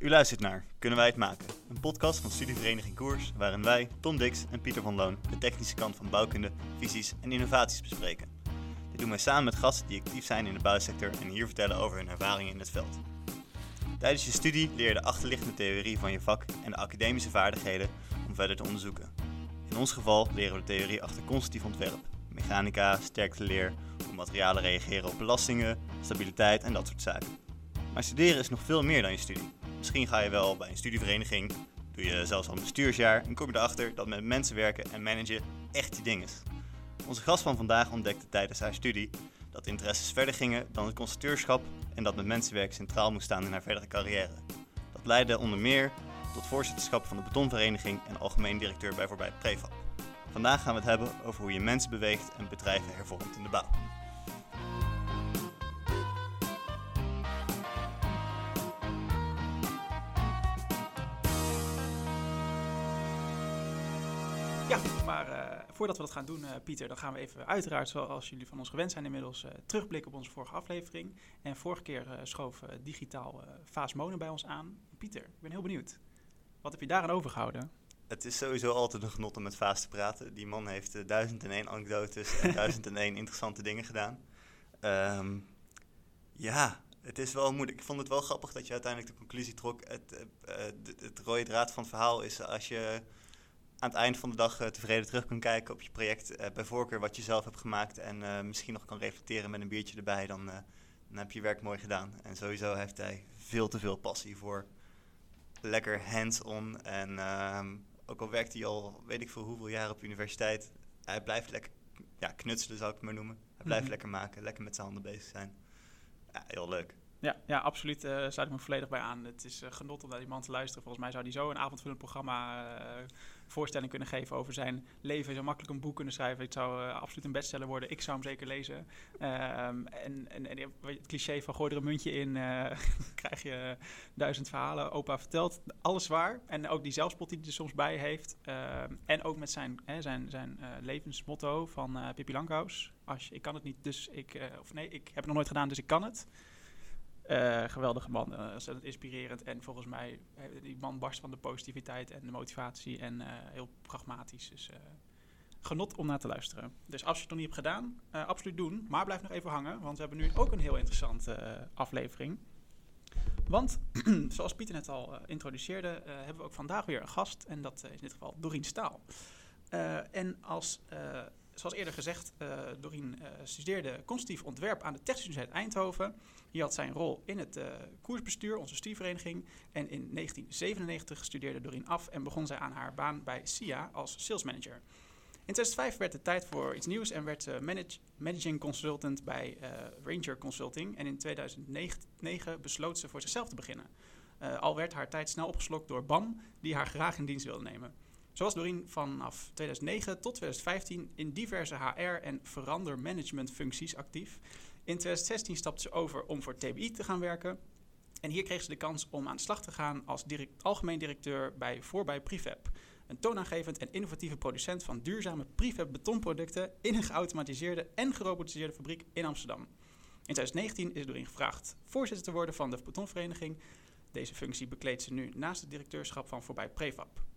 U luistert naar Kunnen wij het maken? Een podcast van Studievereniging Koers, waarin wij, Tom Dix en Pieter van Loon, de technische kant van bouwkunde, visies en innovaties bespreken. Dit doen wij samen met gasten die actief zijn in de bouwsector en hier vertellen over hun ervaringen in het veld. Tijdens je studie leer je de achterliggende theorie van je vak en de academische vaardigheden om verder te onderzoeken. In ons geval leren we de theorie achter constructief ontwerp, mechanica, sterkteleer, hoe materialen reageren op belastingen, stabiliteit en dat soort zaken. Maar studeren is nog veel meer dan je studie. Misschien ga je wel bij een studievereniging, doe je zelfs al een bestuursjaar en kom je erachter dat met mensen werken en managen echt je ding is. Onze gast van vandaag ontdekte tijdens haar studie dat interesses verder gingen dan het constateurschap en dat met mensen werken centraal moest staan in haar verdere carrière. Dat leidde onder meer tot voorzitterschap van de betonvereniging en algemeen directeur bij voorbij Prefab. Vandaag gaan we het hebben over hoe je mensen beweegt en bedrijven hervormt in de bouw. Ja, maar uh, voordat we dat gaan doen, uh, Pieter, dan gaan we even uiteraard, zoals jullie van ons gewend zijn inmiddels, uh, terugblikken op onze vorige aflevering. En vorige keer schoof digitaal Vaas Monen bij ons aan. Pieter, ik ben heel benieuwd. Wat heb je daaraan overgehouden? Het is sowieso altijd een genot om met Vaas te praten. Die man heeft duizend en één anekdotes en duizend en één interessante dingen gedaan. Um, ja, het is wel moeilijk. Ik vond het wel grappig dat je uiteindelijk de conclusie trok. Het, het, het rode draad van het verhaal is als je aan het eind van de dag uh, tevreden terug kan kijken op je project. Uh, bij voorkeur wat je zelf hebt gemaakt en uh, misschien nog kan reflecteren met een biertje erbij. Dan, dan heb je je werk mooi gedaan. En sowieso heeft hij veel te veel passie voor lekker hands-on. En ehm, ook al werkt hij al weet ik veel hoeveel jaar op universiteit. Hij blijft lekker ja, knutselen, zou ik het maar noemen. Hij blijft Mhm. lekker maken, lekker met zijn handen bezig zijn. Ja, heel leuk. Ja, ja absoluut. Uh, sluit ik me volledig bij aan. Het is uh, genot om naar die man te luisteren. Volgens mij zou hij zo een avondvullend programma uh, voorstelling kunnen geven over zijn leven. Zou makkelijk een boek kunnen schrijven. Het zou absoluut een bestseller worden. Ik zou hem zeker lezen. Um, en, en, en, het cliché van gooi er een muntje in, krijg je duizend verhalen. Opa vertelt alles waar. En ook die zelfspot die hij er soms bij heeft. Uh, en ook met zijn, hè, zijn, zijn levensmotto van Pippi Langkous. Als ik kan het niet, dus ik... Of nee, ik heb het nog nooit gedaan, dus ik kan het. Uh, geweldige man, uh, inspirerend. En volgens mij, uh, die man barst van de positiviteit en de motivatie en heel pragmatisch. Dus genot om naar te luisteren. Dus als je het nog niet hebt gedaan, absoluut doen. Maar blijf nog even hangen, want we hebben nu ook een heel interessante aflevering. Want, zoals Pieter net al introduceerde, hebben we ook vandaag weer een gast. En dat is in dit geval Dorien Staal. En als zoals eerder gezegd, uh, Dorien uh, studeerde constructief ontwerp aan de Technische Universiteit Eindhoven. Hier had zijn rol in het uh, koersbestuur, onze studievereniging. En in 1997 studeerde Dorien af en begon zij aan haar baan bij SIA als sales manager. In 2005 werd het tijd voor iets nieuws en werd ze managing consultant bij Ranger Consulting. En in 2009 besloot ze voor zichzelf te beginnen. Al werd haar tijd snel opgeslokt door BAM, die haar graag in dienst wilde nemen. Zo was Dorien vanaf 2009 tot 2015 in diverse HR- en verandermanagementfuncties actief. In 2016 stapte ze over om voor TBI te gaan werken. En hier kreeg ze de kans om aan de slag te gaan als direct, algemeen directeur bij Voorbij Prefab. Een toonaangevend en innovatieve producent van duurzame prefab betonproducten in een geautomatiseerde en gerobotiseerde fabriek in Amsterdam. In 2019 is Dorien gevraagd voorzitter te worden van de betonvereniging. Deze functie bekleedt ze nu naast het directeurschap van Voorbij Prefab.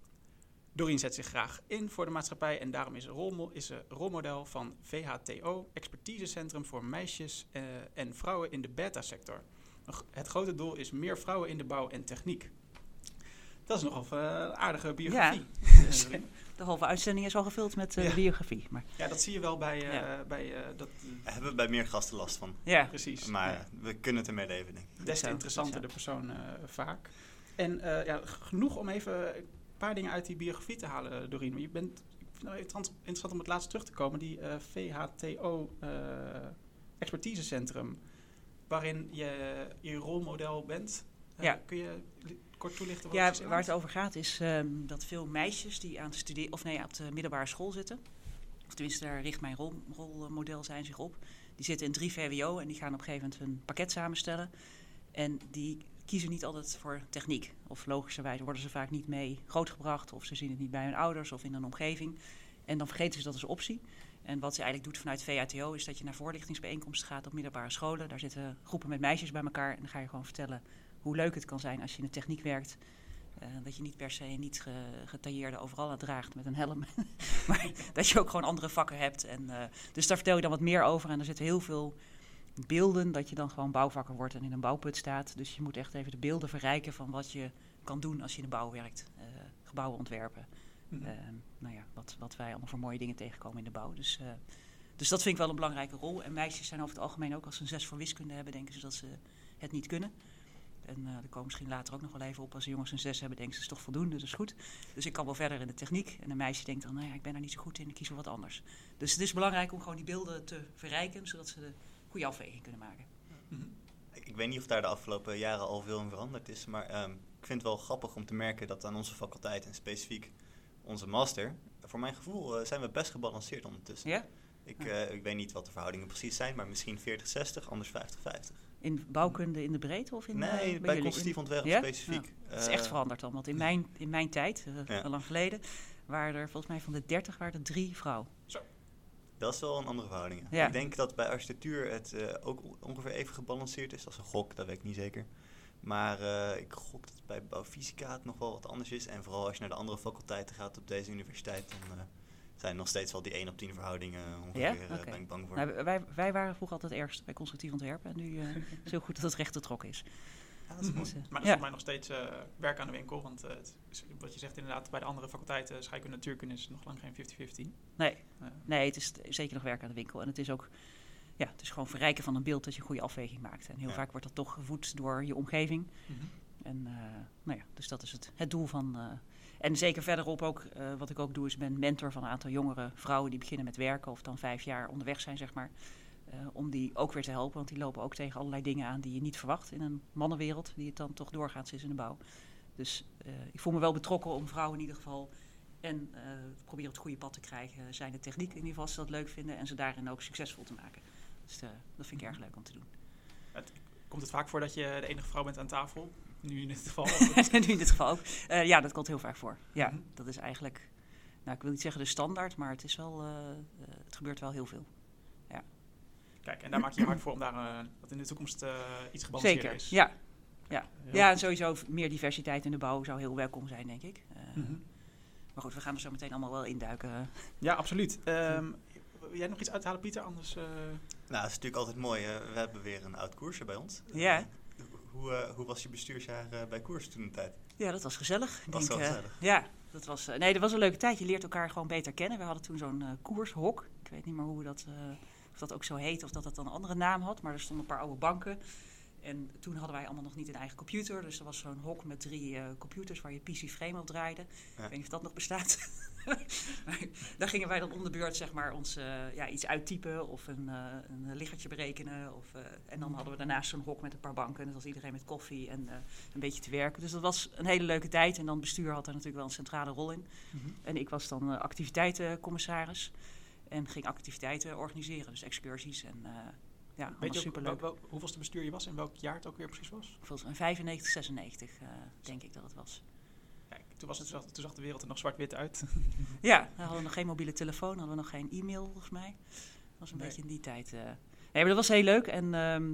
Dorien zet zich graag in voor de maatschappij en daarom is ze, rolmo rolmodel van VHTO, expertisecentrum voor meisjes uh, en vrouwen in de beta-sector. Het grote doel is meer vrouwen in de bouw en techniek. Dat is nogal een uh, aardige biografie. Ja. de halve uitzending is al gevuld met uh, ja. biografie. Maar. Ja, dat zie je wel bij... Uh, ja. bij dat, Daar hebben we bij meer gasten last van. Ja, precies. Maar ja. we kunnen het ermee leven, denk ik. Des te interessanter de persoon vaak. En ja, genoeg om even paar dingen uit die biografie te halen, Doreen. Je bent, ik vind het interessant om het laatst terug te komen, die uh, VHTO uh, expertisecentrum, waarin je je rolmodel bent. Uh, ja. Kun je kort toelichten? Wat ja, het waar het over gaat is um, dat veel meisjes die aan het studeren of nee, op de middelbare school zitten, of tenminste daar richt mijn rol, rolmodel zijn zich op, die zitten in drie VWO en die gaan op een gegeven moment een pakket samenstellen. En die kiezen niet altijd voor techniek. Of logischerwijze worden ze vaak niet mee grootgebracht. Of ze zien het niet bij hun ouders of in een omgeving. En dan vergeten ze dat als optie. En wat ze eigenlijk doet vanuit VHTO is dat je naar voorlichtingsbijeenkomsten gaat op middelbare scholen. Daar zitten groepen met meisjes bij elkaar. En dan ga je gewoon vertellen hoe leuk het kan zijn als je in de techniek werkt. Eh, dat je niet per se niet ge, getailleerde overal draagt met een helm. maar dat je ook gewoon andere vakken hebt. En, eh, dus daar vertel je dan wat meer over. En er zitten heel veel beelden dat je dan gewoon bouwvakker wordt en in een bouwput staat. Dus je moet echt even de beelden verrijken van wat je kan doen als je in de bouw werkt. Uh, gebouwen ontwerpen. Ehm, nou ja, wat, wat wij allemaal voor mooie dingen tegenkomen in de bouw. Dus, eh, dus dat vind ik wel een belangrijke rol. En meisjes zijn over het algemeen ook als ze een zes voor wiskunde hebben, denken ze dat ze het niet kunnen. En daar komen misschien later ook nog wel even op. Als de jongens een zes hebben, denken ze, dat is toch voldoende, dat is goed. Dus ik kan wel verder in de techniek. En een meisje denkt dan, nou ja, ik ben daar niet zo goed in, ik kies wel wat anders. Dus het is belangrijk om gewoon die beelden te verrijken, zodat ze de goede afweging kunnen maken. Mhm. Ik, weet niet of daar de afgelopen jaren al veel in veranderd is, maar ehm, ik vind het wel grappig om te merken dat aan onze faculteit en specifiek onze master, voor mijn gevoel eh, zijn we best gebalanceerd ondertussen. Ja? Ik, eh, ik weet niet wat de verhoudingen precies zijn, maar misschien 40-60, anders 50-50. In bouwkunde in de breedte of in Nee, eh, bij, jullie? constructief ontwerp Ja? specifiek. Het is echt veranderd dan. Want in mijn, in mijn tijd, eh, Ja. al lang geleden, waren er volgens mij van de 30 waren er drie vrouwen. Dat is wel een andere verhouding. ja. Ik denk dat bij architectuur het eh, ook ongeveer even gebalanceerd is. als een gok, dat weet ik niet zeker. Maar eh, ik gok dat bij bouwfysica het nog wel wat anders is. En vooral als je naar de andere faculteiten gaat op deze universiteit, dan eh, zijn nog steeds wel die 1 op 10 verhoudingen ongeveer. Ja? ben ik bang voor. Nou, wij, wij waren vroeger altijd ergst bij constructief ontwerpen. En nu is het heel goed dat het recht getrokken is. Ja, dat is Mhm. mooi. Maar dat is voor mij nog steeds eh, werk aan de winkel. Want eh, het is- wat je zegt inderdaad, bij de andere faculteiten, scheikunde en natuurkunde, is nog lang geen 50-50. Nee, Eh, nee, het is zeker nog werk aan de winkel. En het is ook ja, het is gewoon verrijken van een beeld dat je een goede afweging maakt. En heel Ja. vaak wordt dat toch gevoed door je omgeving. mhm. En nou ja, dus dat is het, het doel van. en zeker verderop ook, wat ik ook doe, is ik ben mentor van een aantal jongere vrouwen die beginnen met werken of dan vijf jaar onderweg zijn, zeg maar. Eh, om die ook weer te helpen, want die lopen ook tegen allerlei dingen aan die je niet verwacht in een mannenwereld, die het dan toch doorgaans is in de bouw. Dus eh, ik voel me wel betrokken om vrouwen in ieder geval en eh proberen op het goede pad te krijgen, zijn de techniek in ieder geval, als ze dat leuk vinden en ze daarin ook succesvol te maken. Dus dat vind ik erg leuk om te doen. Komt het vaak voor dat je de enige vrouw bent aan tafel? Nu in dit geval. nu in dit geval ook. Ja, dat komt heel vaak voor. Ja, Mhm. dat is eigenlijk, nou, ik wil niet zeggen de standaard, maar het is wel, het gebeurt wel heel veel. Kijk, en daar maak je je hard voor om daar eh, dat in de toekomst eh, iets gebalanceerder Zeker, is. ja. Ja. Heel ja, en sowieso meer diversiteit in de bouw zou heel welkom zijn, denk ik. Eh, Mhm. Maar goed, we gaan er zo meteen allemaal wel induiken. Ja, absoluut. Ehm, wil jij nog iets uithalen, Pieter? Anders. eh, Nou, dat is natuurlijk altijd mooi. We hebben weer een oud koerser bij ons. Ja. Hoe, eh, hoe was je bestuursjaar eh, bij koers toen de tijd? Ja, dat was gezellig. Ik Was denk, wel gezellig. ja, dat was, eh, nee, dat was een leuke tijd. Je leert elkaar gewoon beter kennen. We hadden toen zo'n eh, koershok. Ik weet niet meer hoe we dat, eh, of dat ook zo heet of dat het dan een andere naam had. Maar er stonden een paar oude banken. En toen hadden wij allemaal nog niet een eigen computer. Dus er was zo'n hok met drie eh, computers waar je PC Frame op draaide. Ik weet niet of dat nog bestaat. maar daar gingen wij dan om de beurt zeg maar, ons eh, ja, iets uittypen of een, eh, een liggertje berekenen. Of, eh, en dan hadden we daarnaast zo'n hok met een paar banken. En dat was iedereen met koffie en eh, een beetje te werken. Dus dat was een hele leuke tijd. En dan bestuur had daar natuurlijk wel een centrale rol in. mhm. En ik was dan eh, activiteitencommissaris. En ging activiteiten organiseren. Dus excursies en eh ja, Weet je ook superleuk. wel, wel, hoeveelste bestuur je was en welk jaar het ook weer precies was? Volgens mij 95, 96 eh, denk ik dat het was. Kijk, toen, was het, toen zag- de wereld er nog zwart-wit uit. Ja, we hadden nog geen mobiele telefoon, hadden we nog geen e-mail volgens mij. Dat was een Nee. beetje in die tijd. eh. Nee, maar dat was heel leuk. En ehm,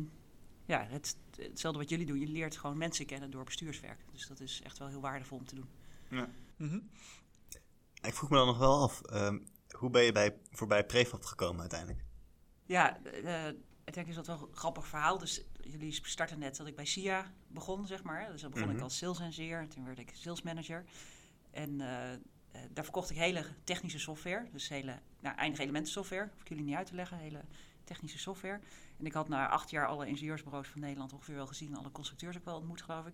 ja, het, hetzelfde wat jullie doen. Je leert gewoon mensen kennen door bestuurswerk. Dus dat is echt wel heel waardevol om te doen. Ja. Mhm. Ik vroeg me dan nog wel af, ehm, hoe ben je bij, voorbij Prefab gekomen uiteindelijk? Ja, eh, ik denk is dat wel een grappig verhaal. Dus jullie starten net dat ik bij SIA begon, zeg maar. Dus dan begon Mhm. ik als sales engineer. Toen werd ik sales manager. En eh, eh, daar verkocht ik hele technische software. Dus hele nou, eindige elementen software. Hoef ik jullie niet uit te leggen. Hele technische software. En ik had na acht jaar alle ingenieursbureaus van Nederland ongeveer wel gezien. Alle constructeurs ook wel ontmoet, geloof ik.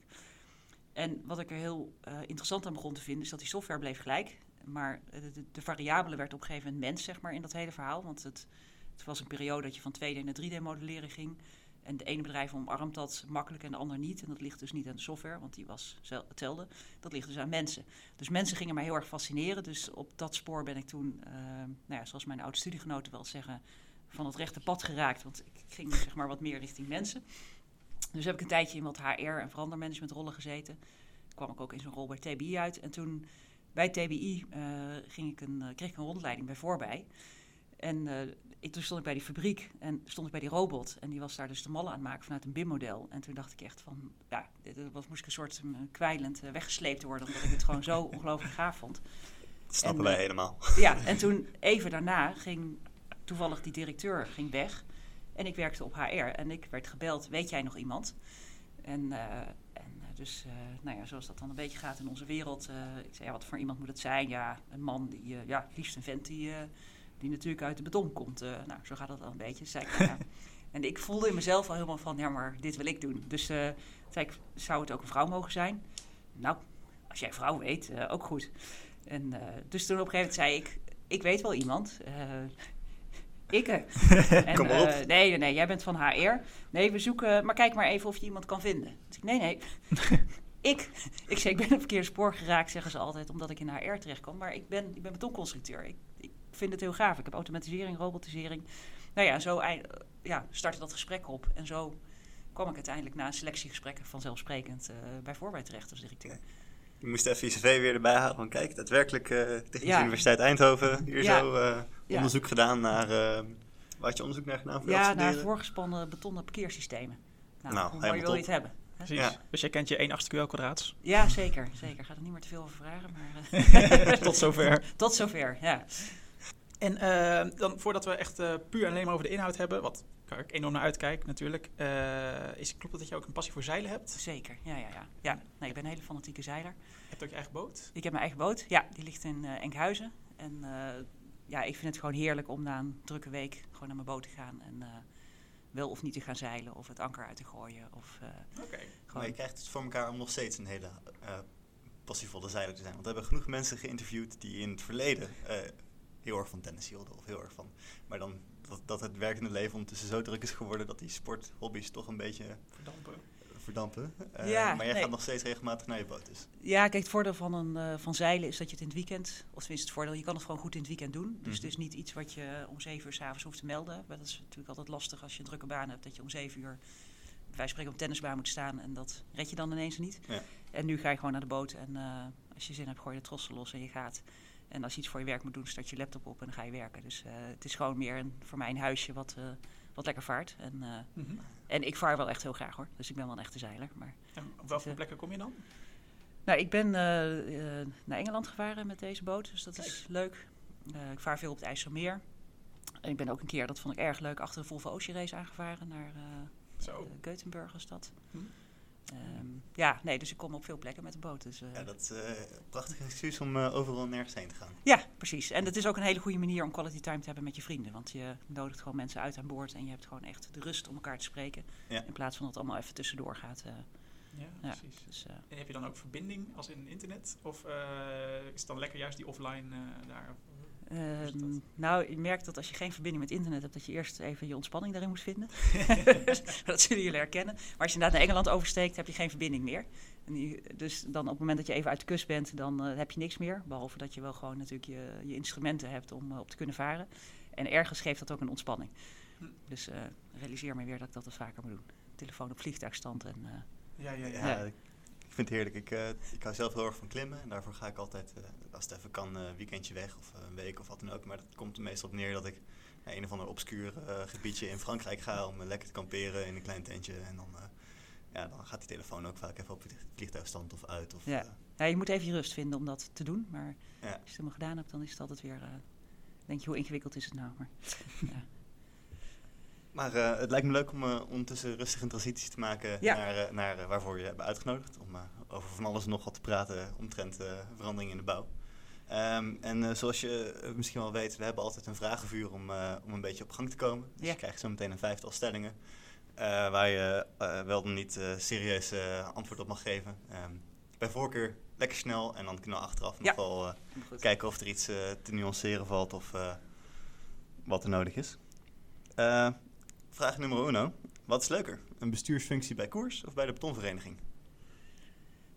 En wat ik er heel eh, interessant aan begon te vinden, is dat die software bleef gelijk. Maar de, de, variabele werd op een gegeven moment mens, zeg maar, in dat hele verhaal. Want het, het was een periode dat je van 2D naar 3D-modelleren ging. En de ene bedrijf omarmt dat makkelijk en de ander niet. En dat ligt dus niet aan de software, want die was hetzelfde. Dat ligt dus aan mensen. Dus mensen gingen mij heel erg fascineren. Dus op dat spoor ben ik toen, eh, nou ja, zoals mijn oude studiegenoten wel zeggen, van het rechte pad geraakt. Want ik ging zeg maar wat meer richting mensen. Dus heb ik een tijdje in wat HR en verandermanagementrollen gezeten. Kwam ik ook in zo'n rol bij TBI uit. En toen bij TBI eh, ging ik een, eh, kreeg ik een rondleiding bij voorbij. En eh, ik, toen stond ik bij die fabriek en stond ik bij die robot. En die was daar dus de mallen aan het maken vanuit een BIM-model. En toen dacht ik echt van, ja, was, moest ik een soort uh, kwijlend weggesleept worden. Omdat ik het gewoon zo ongelooflijk gaaf vond. Dat snappen En, wij helemaal. Ja, en toen even daarna ging toevallig die directeur ging weg. En ik werkte op HR en ik werd gebeld, weet jij nog iemand? En, dus, eh, nou ja, zoals dat dan een beetje gaat in onze wereld. eh, ik zei, ja, wat voor iemand moet het zijn? Ja, een man, die, eh, ja, liefst een vent die, die natuurlijk uit de beton komt. Nou, zo gaat dat dan een beetje. Zei ik, ja. En ik voelde in mezelf al helemaal van, ja, maar dit wil ik doen. Dus zei ik, zou het ook een vrouw mogen zijn? Nou, als jij vrouw weet, ook goed. En dus toen op een gegeven moment zei ik, ik weet wel iemand. Ikke. En, Kom op. eh, nee, nee, nee, jij bent van HR. Nee, we zoeken, maar kijk maar even of je iemand kan vinden. Dus ik, nee, nee. ik, ik zei, ik ben op verkeerde spoor geraakt, zeggen ze altijd, omdat ik in HR terecht kwam. Maar ik ben, ik ben betonconstructeur. Ik, ik vind het heel gaaf. Ik heb automatisering, robotisering. Nou ja, zo ei- ja, startte dat gesprek op. En zo kwam ik uiteindelijk na een selectiegesprek vanzelfsprekend eh, bij Voorbij terecht als directeur. Je moest even je cv weer erbij halen. Van kijk, daadwerkelijk eh Technische Ja. Universiteit Eindhoven. Hier Ja. zo eh, Ja. onderzoek gedaan naar... eh waar had je onderzoek naar gedaan voor je Ja, naar voorgespannen betonnen parkeersystemen. Nou, Nou, hoe helemaal wil je het hebben? Precies. Ja. Dus jij kent je 1 achtste QL kwadraats. Ja, zeker. zeker. Ik ga er niet meer te veel over vragen, maar eh, Tot zover. tot zover. Ja. En dan voordat we echt eh, puur en alleen maar over de inhoud hebben, wat waar ik enorm naar uitkijk natuurlijk, eh, is klopt het dat je ook een passie voor zeilen hebt? Zeker, ja, ja, ja. ja. Nee, ik ben een hele fanatieke zeiler. Je hebt ook je eigen boot? Ik heb mijn eigen boot. Ja, die ligt in eh, Enkhuizen. En eh, ja, ik vind het gewoon heerlijk om na een drukke week gewoon naar mijn boot te gaan. En eh, wel of niet te gaan zeilen of het anker uit te gooien. Of eh, Oké. Maar gewoon... je krijgt het voor elkaar om nog steeds een hele eh, passievolle zeiler te zijn. Want we hebben genoeg mensen geïnterviewd die in het verleden eh, heel erg van tennis hielden. Of heel erg van... Maar dan dat, dat het werkende leven ondertussen zo druk is geworden... dat die sporthobby's toch een beetje Verdampen. verdampen. Eh, Ja, maar jij nee. gaat nog steeds regelmatig naar je boot dus. Ja, kijk, het voordeel van, een, eh, van zeilen is dat je het in het weekend, of tenminste het voordeel, je kan het gewoon goed in het weekend doen. Dus Mhm. het is niet iets wat je om zeven uur s'avonds hoeft te melden. Maar dat is natuurlijk altijd lastig als je een drukke baan hebt, dat je om zeven uur, wij spreken op een tennisbaan moet staan en dat red je dan ineens niet. Ja. En nu ga je gewoon naar de boot en eh, als je zin hebt, gooi je de trossen los en je gaat. En als je iets voor je werk moet doen, start je laptop op en dan ga je werken. Dus eh, het is gewoon meer een, voor mij een huisje wat, eh, wat lekker vaart. En, eh, Mhm. en ik vaar wel echt heel graag hoor, dus ik ben wel een echte zeiler. Maar En op welke plekken kom je dan? nou, ik ben naar Engeland gevaren met deze boot, dus dat is leuk. Ik vaar veel op het IJsselmeer. En ik ben ook een keer, dat vond ik erg leuk, achter de Volvo Ocean Race aangevaren naar Zo. Gothenburg was dat. Hm. Ehm, ja, nee, dus ik kom op veel plekken met de boot. Dus, eh, Ja, dat is eh, een prachtig excuus om eh, overal en nergens heen te gaan. ja, precies. En het is ook een hele goede manier om quality time te hebben met je vrienden. Want je nodigt gewoon mensen uit aan boord en je hebt gewoon echt de rust om elkaar te spreken. Ja. In plaats van dat het allemaal even tussendoor gaat. eh. Ja, Ja. precies. dus, eh, En heb je dan ook verbinding als in internet? Of eh, is het dan lekker juist die offline eh, daar? Ehm, nou, je merkt dat als je geen verbinding met internet hebt, dat je eerst even je ontspanning daarin moet vinden. dat zullen jullie herkennen. Maar als je inderdaad naar Engeland oversteekt, heb je geen verbinding meer. En dus dan op het moment dat je even uit de kust bent, dan eh, heb je niks meer. Behalve dat je wel gewoon natuurlijk je, je instrumenten hebt om eh, op te kunnen varen. En ergens geeft dat ook een ontspanning. Hm. Dus eh, realiseer me weer dat ik dat wat vaker moet doen. Telefoon op vliegtuigstand en... Ja, ja, ja. Ik, ik vind het heerlijk. Ik, eh, ik hou zelf heel erg van klimmen. En daarvoor ga ik altijd, eh, als het even kan, eh, een weekendje weg. Of een week of wat dan ook. Maar dat komt er meestal op neer dat ik naar een of ander obscuur gebiedje in Frankrijk ga. Om lekker te kamperen in een klein tentje. En dan, ja, dan gaat die telefoon ook vaak even op vlieg- vliegtuigstand of uit. Of, Ja. ja, je moet even je rust vinden om dat te doen. Maar Ja. als je het helemaal gedaan hebt, dan is het altijd weer... denk je, hoe ingewikkeld is het nou? Maar, ja. Maar eh, het lijkt me leuk om eh, ondertussen rustig een transitie te maken Ja. naar, eh, naar waarvoor je hebben uitgenodigd. Om over van alles en nog wat te praten omtrent eh verandering in de bouw. Ehm, en zoals je misschien wel weet, we hebben altijd een vragenvuur om, om een beetje op gang te komen. Dus Ja. je krijgt zo meteen een vijftal stellingen. waar je wel dan niet serieus antwoord op mag geven. Ehm, bij voorkeur lekker snel en dan kunnen we achteraf Ja. nog wel kijken of er iets te nuanceren valt of wat er nodig is. Eh, vraag nummer uno. Wat is leuker? Een bestuursfunctie bij Koers of bij de betonvereniging?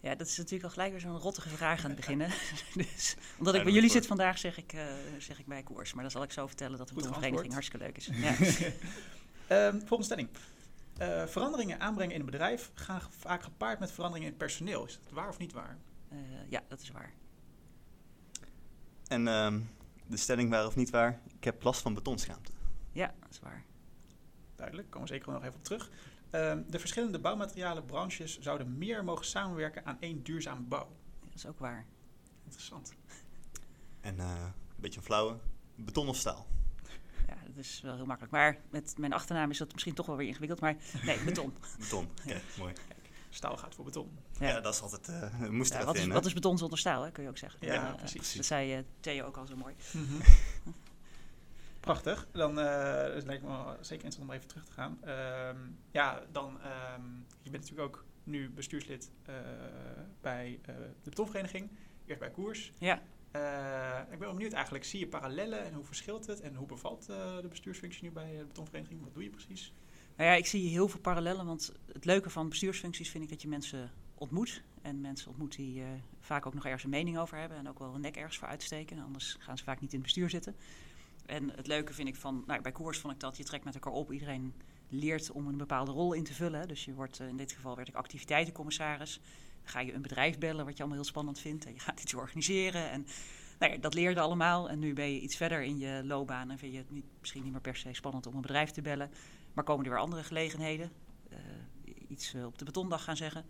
Ja, dat is natuurlijk al gelijk weer zo'n rottige vraag aan het beginnen. dus, omdat Ja, ik bij jullie zit vandaag, zeg ik, eh, zeg ik bij koers. Maar dan zal ik zo vertellen dat de betonvereniging hartstikke leuk is. Ja. Ehm, volgende stelling. Eh, veranderingen aanbrengen in een bedrijf gaan vaak gepaard met veranderingen in het personeel. Is dat waar of niet waar? Eh, ja, dat is waar. En ehm, De stelling waar of niet waar, ik heb last van betonschaamte. Ja, dat is waar. Duidelijk, komen we zeker nog even op terug. Ehm, de verschillende bouwmaterialenbranches zouden meer mogen samenwerken aan één duurzame bouw. Dat is ook waar. Interessant. En eh, een beetje een flauwe, beton of staal? Ja, dat is wel heel makkelijk. Maar met mijn achternaam is dat misschien toch wel weer ingewikkeld. Maar nee, beton. Beton, oké, mooi. Staal gaat voor beton. Ja, dat is altijd, eh moest Ja, er wat, is, in, wat is beton zonder staal, hè, kun je ook zeggen. Ja, precies. Dat zei eh, Theo ook al zo mooi. Prachtig. Dan uh, het lijkt me wel zeker interessant om even terug te gaan. Ehm, ja, dan, ehm, je bent natuurlijk ook nu bestuurslid eh, bij eh, de betonvereniging. Eerst bij Koers. Ja. Ik ben wel benieuwd eigenlijk, zie je parallellen en hoe verschilt het? En hoe bevalt de bestuursfunctie nu bij de betonvereniging? Wat doe je precies? Nou ja, ik zie heel veel parallellen, want het leuke van bestuursfuncties vind ik dat je mensen ontmoet. En mensen ontmoet die vaak ook nog ergens een mening over hebben en ook wel een nek ergens voor uitsteken. Anders gaan ze vaak niet in het bestuur zitten. En het leuke vind ik van, nou, bij koers vond ik dat je trekt met elkaar op. Iedereen leert om een bepaalde rol in te vullen. Dus je wordt, eh, in dit geval werd ik activiteitencommissaris. Dan ga je een bedrijf bellen, wat je allemaal heel spannend vindt. En je gaat iets organiseren. En nou ja, dat leerde allemaal. En nu ben je iets verder in je loopbaan en vind je het niet, misschien niet meer per se spannend om een bedrijf te bellen. Maar komen er weer andere gelegenheden. Eh, iets eh, op de betondag gaan zeggen.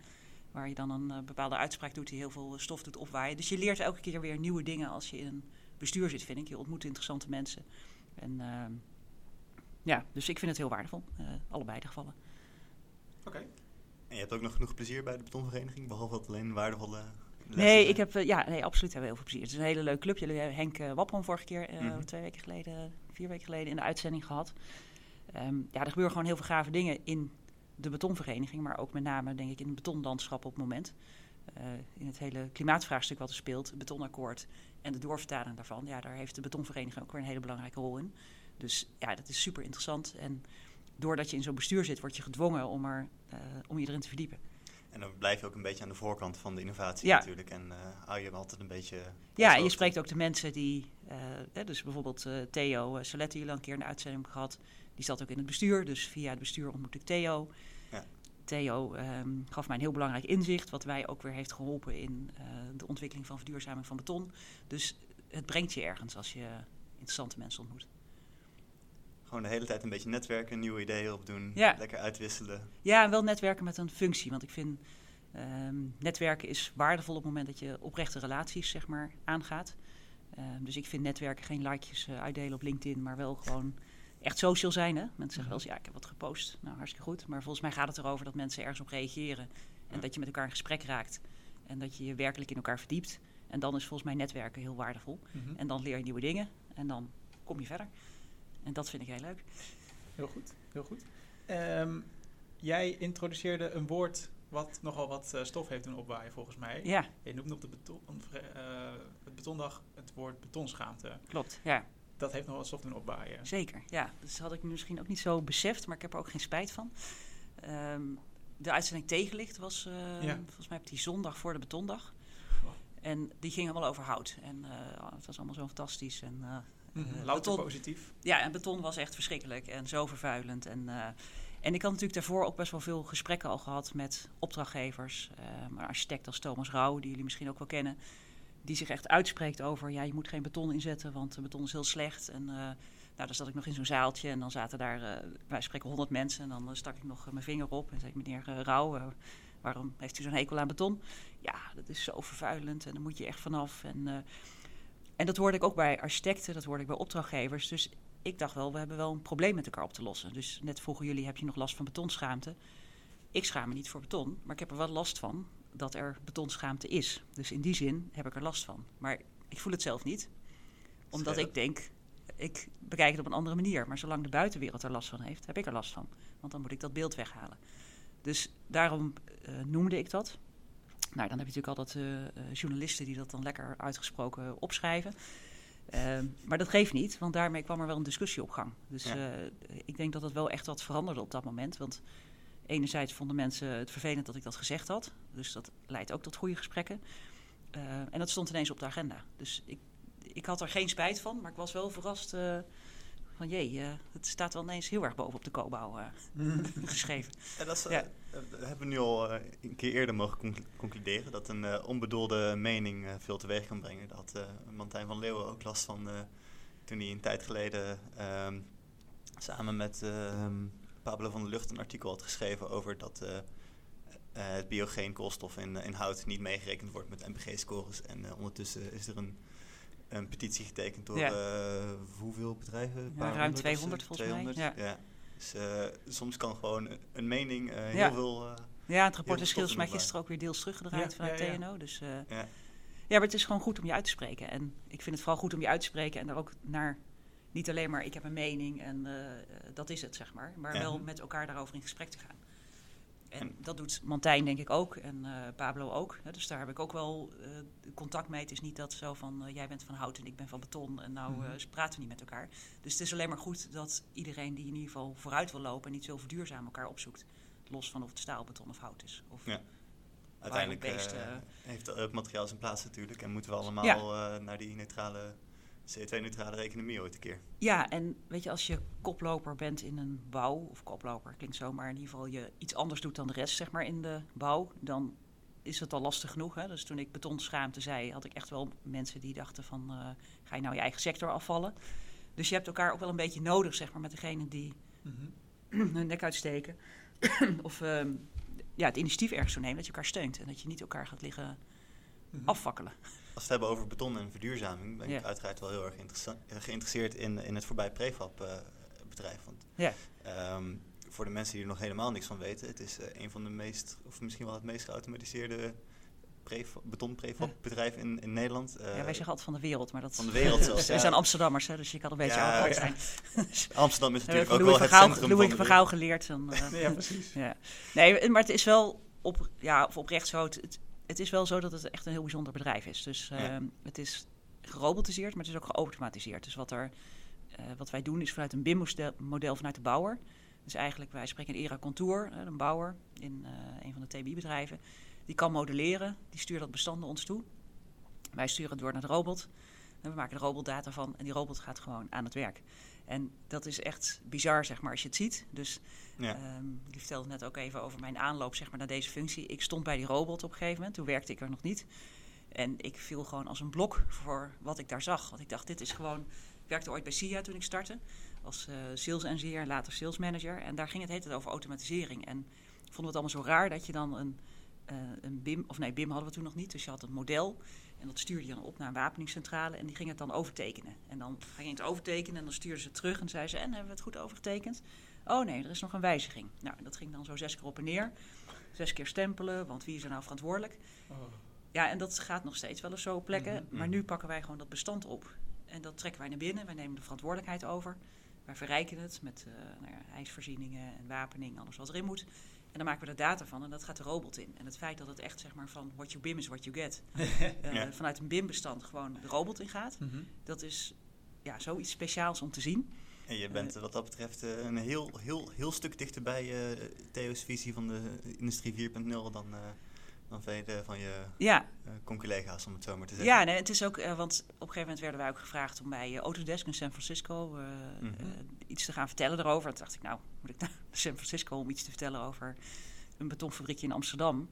Waar je dan een bepaalde uitspraak doet die heel veel stof doet opwaaien. Dus je leert elke keer weer nieuwe dingen als je in een bestuur zit, vind ik. Je ontmoet interessante mensen. En ehm, ja, dus ik vind het heel waardevol. eh, allebei de gevallen. Oké. En je hebt ook nog genoeg plezier bij de betonvereniging, behalve dat alleen waardevolle Nee, ik heb, eh, ja, nee, absoluut hebben we heel veel plezier. Het is een hele leuk club. Jullie hebben Henk uh, Wappon vorige keer, eh, Mhm. twee weken geleden, vier weken geleden in de uitzending gehad. Ehm, ja, er gebeuren gewoon heel veel gave dingen in de betonvereniging, maar ook met name denk ik in het betonlandschap op het moment. Eh, in het hele klimaatvraagstuk wat er speelt, het betonakkoord en de doorvertaling daarvan, ja, daar heeft de betonvereniging ook weer een hele belangrijke rol in. Dus ja, dat is super interessant. En doordat je in zo'n bestuur zit, word je gedwongen om, er, eh, om je erin te verdiepen. En dan blijf je ook een beetje aan de voorkant van de innovatie Ja. natuurlijk. En eh, hou je hem altijd een beetje... Ja, en je spreekt ook de mensen die, eh, hè, dus bijvoorbeeld eh, Theo uh, Saletti, die al een keer in de uitzending gehad, die zat ook in het bestuur. Dus via het bestuur ontmoet ik Theo. Theo ehm, gaf mij een heel belangrijk inzicht, wat wij ook weer heeft geholpen in eh, de ontwikkeling van verduurzaming van beton. Dus het brengt je ergens als je interessante mensen ontmoet. Gewoon de hele tijd een beetje netwerken, nieuwe ideeën opdoen, Ja. lekker uitwisselen. Ja, en wel netwerken met een functie. Want ik vind ehm, netwerken is waardevol op het moment dat je oprechte relaties zeg maar, aangaat. Ehm, dus ik vind netwerken geen likejes eh, uitdelen op LinkedIn, maar wel gewoon echt social zijn. Hè? Mensen zeggen wel eens, ja, ik heb wat gepost. Nou, hartstikke goed. Maar volgens mij gaat het erover dat mensen ergens op reageren. En Ja. dat je met elkaar in gesprek raakt. En dat je je werkelijk in elkaar verdiept. En dan is volgens mij netwerken heel waardevol. Mhm. En dan leer je nieuwe dingen. En dan kom je verder. En dat vind ik heel leuk. Heel goed, heel goed. Ehm, jij introduceerde een woord wat nogal wat eh, stof heeft doen opwaaien volgens mij. Ja, Je noemde op de beton, eh, het betondag het woord betonschaamte. klopt. Ja. Dat heeft nog wat stof doen opwaaien. Zeker, ja. Dus dat had ik misschien ook niet zo beseft, maar ik heb er ook geen spijt van. Ehm, de uitzending Tegenlicht was, eh, Ja. volgens mij op die zondag voor de betondag. Oh. En die ging allemaal over hout. En eh, het was allemaal zo fantastisch. En, Eh, Louter beton- positief. ja, en beton was echt verschrikkelijk en zo vervuilend. En, en ik had natuurlijk daarvoor ook best wel veel gesprekken al gehad met opdrachtgevers. maar architect als Thomas Rauw, die jullie misschien ook wel kennen. Die zich echt uitspreekt over, ja, je moet geen beton inzetten, want beton is heel slecht. En eh, nou, dan zat ik nog in zo'n zaaltje en dan zaten daar, eh, wij spreken honderd mensen. En dan eh, stak ik nog mijn vinger op en zei ik, meneer Rauw, waarom heeft u zo'n hekel aan beton? Ja, dat is zo vervuilend en daar moet je echt vanaf. En, en dat hoorde ik ook bij architecten, dat hoorde ik bij opdrachtgevers. Dus ik dacht wel, we hebben wel een probleem met elkaar op te lossen. Dus net vroegen jullie, heb je nog last van betonschaamte? Ik schaam me niet voor beton, maar ik heb er wel last van dat er betonschaamte is. Dus in die zin heb ik er last van. Maar ik voel het zelf niet, omdat ik denk, ik bekijk het op een andere manier. Maar zolang de buitenwereld er last van heeft, heb ik er last van. Want dan moet ik dat beeld weghalen. Dus daarom eh, noemde ik dat. Nou, dan heb je natuurlijk altijd eh, eh, journalisten die dat dan lekker uitgesproken opschrijven. Ehm, maar dat geeft niet, want daarmee kwam er wel een discussie op gang. Dus Ja. ik denk dat dat wel echt wat veranderde op dat moment. Want enerzijds vonden mensen het vervelend dat ik dat gezegd had. Dus dat leidt ook tot goede gesprekken. Eh, en dat stond ineens op de agenda. Dus ik, ik had er geen spijt van, maar ik was wel verrast eh, van jee, eh, het staat wel ineens heel erg boven op de koopbouw eh, geschreven. Ja, dat is, Ja. dat hebben we nu al eh, een keer eerder mogen conc- concluderen. Dat een eh, onbedoelde mening eh, veel teweeg kan brengen. Eh Martijn van Leeuwen ook last van eh, toen hij een tijd geleden ehm, samen met ehm, Pablo van der Lucht een artikel had geschreven over dat eh, eh, het biogeen koolstof in, eh, in hout niet meegerekend wordt met MPG-scores. En ondertussen is er een, een petitie getekend door Ja. eh, hoeveel bedrijven? Ja, ruim honderd of zo? 200 volgens mij, 200, ja. ja. Dus soms kan gewoon een- mening eh, Ja. heel veel... Ja, het rapport is volgens mij gisteren ook weer deels teruggedraaid Ja, vanuit ja, ja. TNO. Dus, eh, ja. ja, maar het is gewoon goed om je uit te spreken. En ik vind het vooral goed om je uit te spreken en daar ook naar, niet alleen maar ik heb een mening en eh, eh, dat is het, zeg maar. Maar Ja. wel met elkaar daarover in gesprek te gaan. En dat doet Mantijn denk ik ook en eh, Pablo ook. Hè, dus daar heb ik ook wel contact mee. Het is niet dat zo van jij bent van hout en ik ben van beton en nou Mhm. praten we niet met elkaar. Dus het is alleen maar goed dat iedereen die in ieder geval vooruit wil lopen en niet zo verduurzaam elkaar opzoekt. Los van of het staal, beton of hout is. Of, Ja. Uiteindelijk eh, heeft elk materiaal zijn plaats natuurlijk. En moeten we allemaal naar die neutrale, CO2-neutrale economie ooit een keer. Ja, en weet je, als je koploper bent in een bouw, of koploper klinkt zo, maar in ieder geval je iets anders doet dan de rest, zeg maar, in de bouw, dan is het al lastig genoeg. Hè? Dus toen ik betonschaamte zei, had ik echt wel mensen die dachten van, eh, ga je nou je eigen sector afvallen? Dus je hebt elkaar ook wel een beetje nodig, zeg maar, met degene die hun nek uitsteken. of ehm, ja, het initiatief ergens zo nemen, dat je elkaar steunt en dat je niet elkaar gaat liggen afvakkelen. Als we het hebben over beton en verduurzaming, ben ik Ja. uiteraard wel heel erg eh, geïnteresseerd in, in het voorbij prefab eh, bedrijf. Want Ja. ehm, voor de mensen die er nog helemaal niks van weten, het is eh, een van de meest, of misschien wel het meest geautomatiseerde prefab- beton-prefab bedrijf in, in Nederland. Eh, ja, wij zeggen altijd van de wereld, maar dat van de wereld zelfs, We ja. zijn Amsterdammers, hè, dus je kan een beetje Ja, ja. zijn. Amsterdam is natuurlijk ook Louis wel het Gaal, centrum Louis van van Gaal geleerd. Dan, Ja, precies. ja. Nee, maar het is wel op, ja, of oprecht zo. Het, het, is wel zo dat het echt een heel bijzonder bedrijf is. Dus Ja. ehm, het is gerobotiseerd, maar het is ook geautomatiseerd. Dus wat, er, eh, wat wij doen is vanuit een BIM-model vanuit de bouwer. Dus eigenlijk, wij spreken een ERA Contour, een bouwer in eh, een van de TBI-bedrijven. Die kan modelleren, die stuurt dat bestanden ons toe. Wij sturen het door naar de robot. En we maken de robotdata van en die robot gaat gewoon aan het werk. En dat is echt bizar, zeg maar, als je het ziet. Dus Ja. Ehm, jullie vertelden net ook even over mijn aanloop zeg maar, naar deze functie. Ik stond bij die robot op een gegeven moment. Toen werkte ik er nog niet. En ik viel gewoon als een blok voor wat ik daar zag. Want ik dacht, dit is gewoon... Ik werkte ooit bij SIA toen ik startte. Als eh sales engineer en later sales manager. En daar ging het hele over automatisering. En vonden we het allemaal zo raar dat je dan een, eh, een BIM... Of nee, BIM hadden we toen nog niet. Dus je had een model. En dat stuurde je dan op naar een wapeningscentrale. En die ging het dan overtekenen. En dan ging je het overtekenen en dan stuurden ze het terug. En zeiden ze, en hebben we het goed overgetekend? Oh nee, er is nog een wijziging. Nou, dat ging dan zo zes keer op en neer. Zes keer stempelen, want wie is er nou verantwoordelijk? Oh. Ja, en dat gaat nog steeds wel eens zo op plekken. Mhm, Maar mhm. nu pakken wij gewoon dat bestand op. En dat trekken wij naar binnen. Wij nemen de verantwoordelijkheid over. Wij verrijken het met eh nou ja, ijsvoorzieningen en wapening, alles wat erin moet. En dan maken we er data van en dat gaat de robot in. En het feit dat het echt zeg maar van what you BIM is what you get. eh, Ja. Vanuit een BIM-bestand gewoon de robot ingaat. Mhm. Dat is ja, zoiets speciaals om te zien. En je bent eh, wat dat betreft eh, een heel, heel, heel stuk dichter bij Theo's visie van de Industrie 4.0 dan, dan vele van je Ja, eh conculega's, om het zo maar te zeggen. Ja, nee, het is ook, eh, want op een gegeven moment werden wij ook gevraagd om bij eh, Autodesk in San Francisco eh, Mhm. iets te gaan vertellen erover. Toen dacht ik, nou, moet ik naar San Francisco om iets te vertellen over een betonfabriekje in Amsterdam?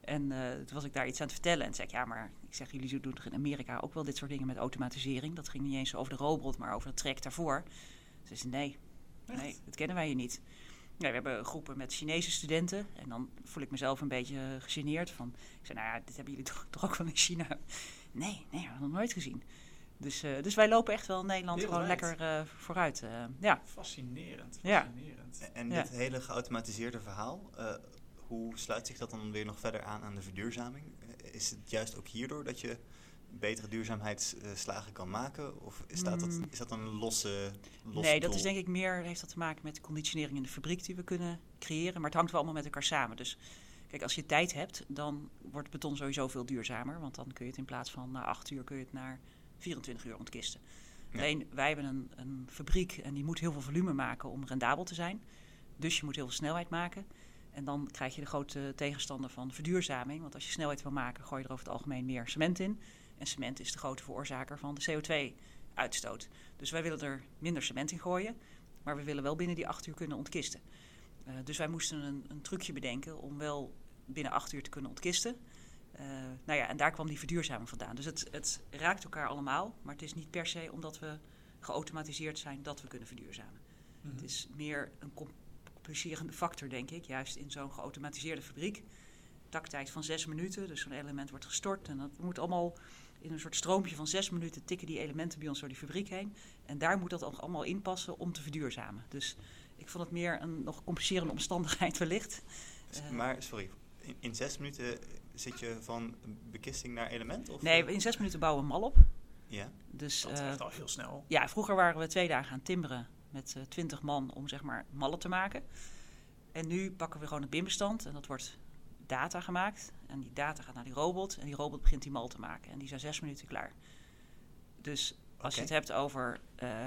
En eh, toen was ik daar iets aan het vertellen en toen zei ik, ja, maar ik zeg, jullie doen toch in Amerika ook wel dit soort dingen met automatisering? Dat ging niet eens over de robot, maar over het traject daarvoor. Ze zei, nee, nee, dat kennen wij hier niet. Ja, we hebben groepen met Chinese studenten. En dan voel ik mezelf een beetje gegeneerd. Van, ik zei, nou ja, dit hebben jullie toch, toch ook wel in China? Nee, nee, we hebben nog nooit gezien. Dus, eh, dus wij lopen echt wel in Nederland gewoon lekker eh, vooruit. eh, ja. Fascinerend, Ja. fascinerend. En Ja. dit hele geautomatiseerde verhaal, eh, hoe sluit zich dat dan weer nog verder aan aan de verduurzaming? Is het juist ook hierdoor dat je betere duurzaamheidsslagen kan maken? Of is dat, dat, Mm. is dat een losse, losse Nee, dat is denk ik meer, heeft dat te maken met de conditionering in de fabriek die we kunnen creëren. Maar het hangt wel allemaal met elkaar samen. Dus kijk, als je tijd hebt, dan wordt beton sowieso veel duurzamer. Want dan kun je het in plaats van na acht uur, kun je het naar 24 uur ontkisten. Ja. Alleen, wij hebben een, een fabriek en die moet heel veel volume maken om rendabel te zijn. Dus je moet heel veel snelheid maken. En dan krijg je de grote tegenstander van verduurzaming. Want als je snelheid wil maken, gooi je er over het algemeen meer cement in. En cement is de grote veroorzaker van de uitstoot. Dus wij willen er minder cement in gooien, maar we willen wel binnen die acht uur kunnen ontkisten. Uh, dus wij moesten een, een, trucje bedenken om wel binnen acht uur te kunnen ontkisten. Uh, nou ja, en daar kwam die verduurzaming vandaan. Dus het, het, raakt elkaar allemaal, maar het is niet per se omdat we geautomatiseerd zijn dat we kunnen verduurzamen. Mm Het is meer een complicerende factor, denk ik, juist in zo'n geautomatiseerde fabriek. Taktijd van zes minuten, dus zo'n element wordt gestort en dat moet allemaal in een soort stroompje van zes minuten tikken die elementen bij ons door die fabriek heen. En daar moet dat allemaal in passen om te verduurzamen. Dus ik vond het meer een nog complicerende omstandigheid wellicht. Uh, maar, sorry, in, in, zes minuten zit je van bekisting naar element? Of? Nee, in zes minuten bouwen we een mal op. Ja. Dus, dat is uh, al heel snel. Ja, vroeger waren we twee dagen aan timberen met uh, twintig man om zeg maar mallen te maken. En nu pakken we gewoon het BIM-bestand en dat wordt data gemaakt. En die data gaat naar die robot en die robot begint die mal te maken. En die zijn zes minuten klaar. Dus als je het hebt over,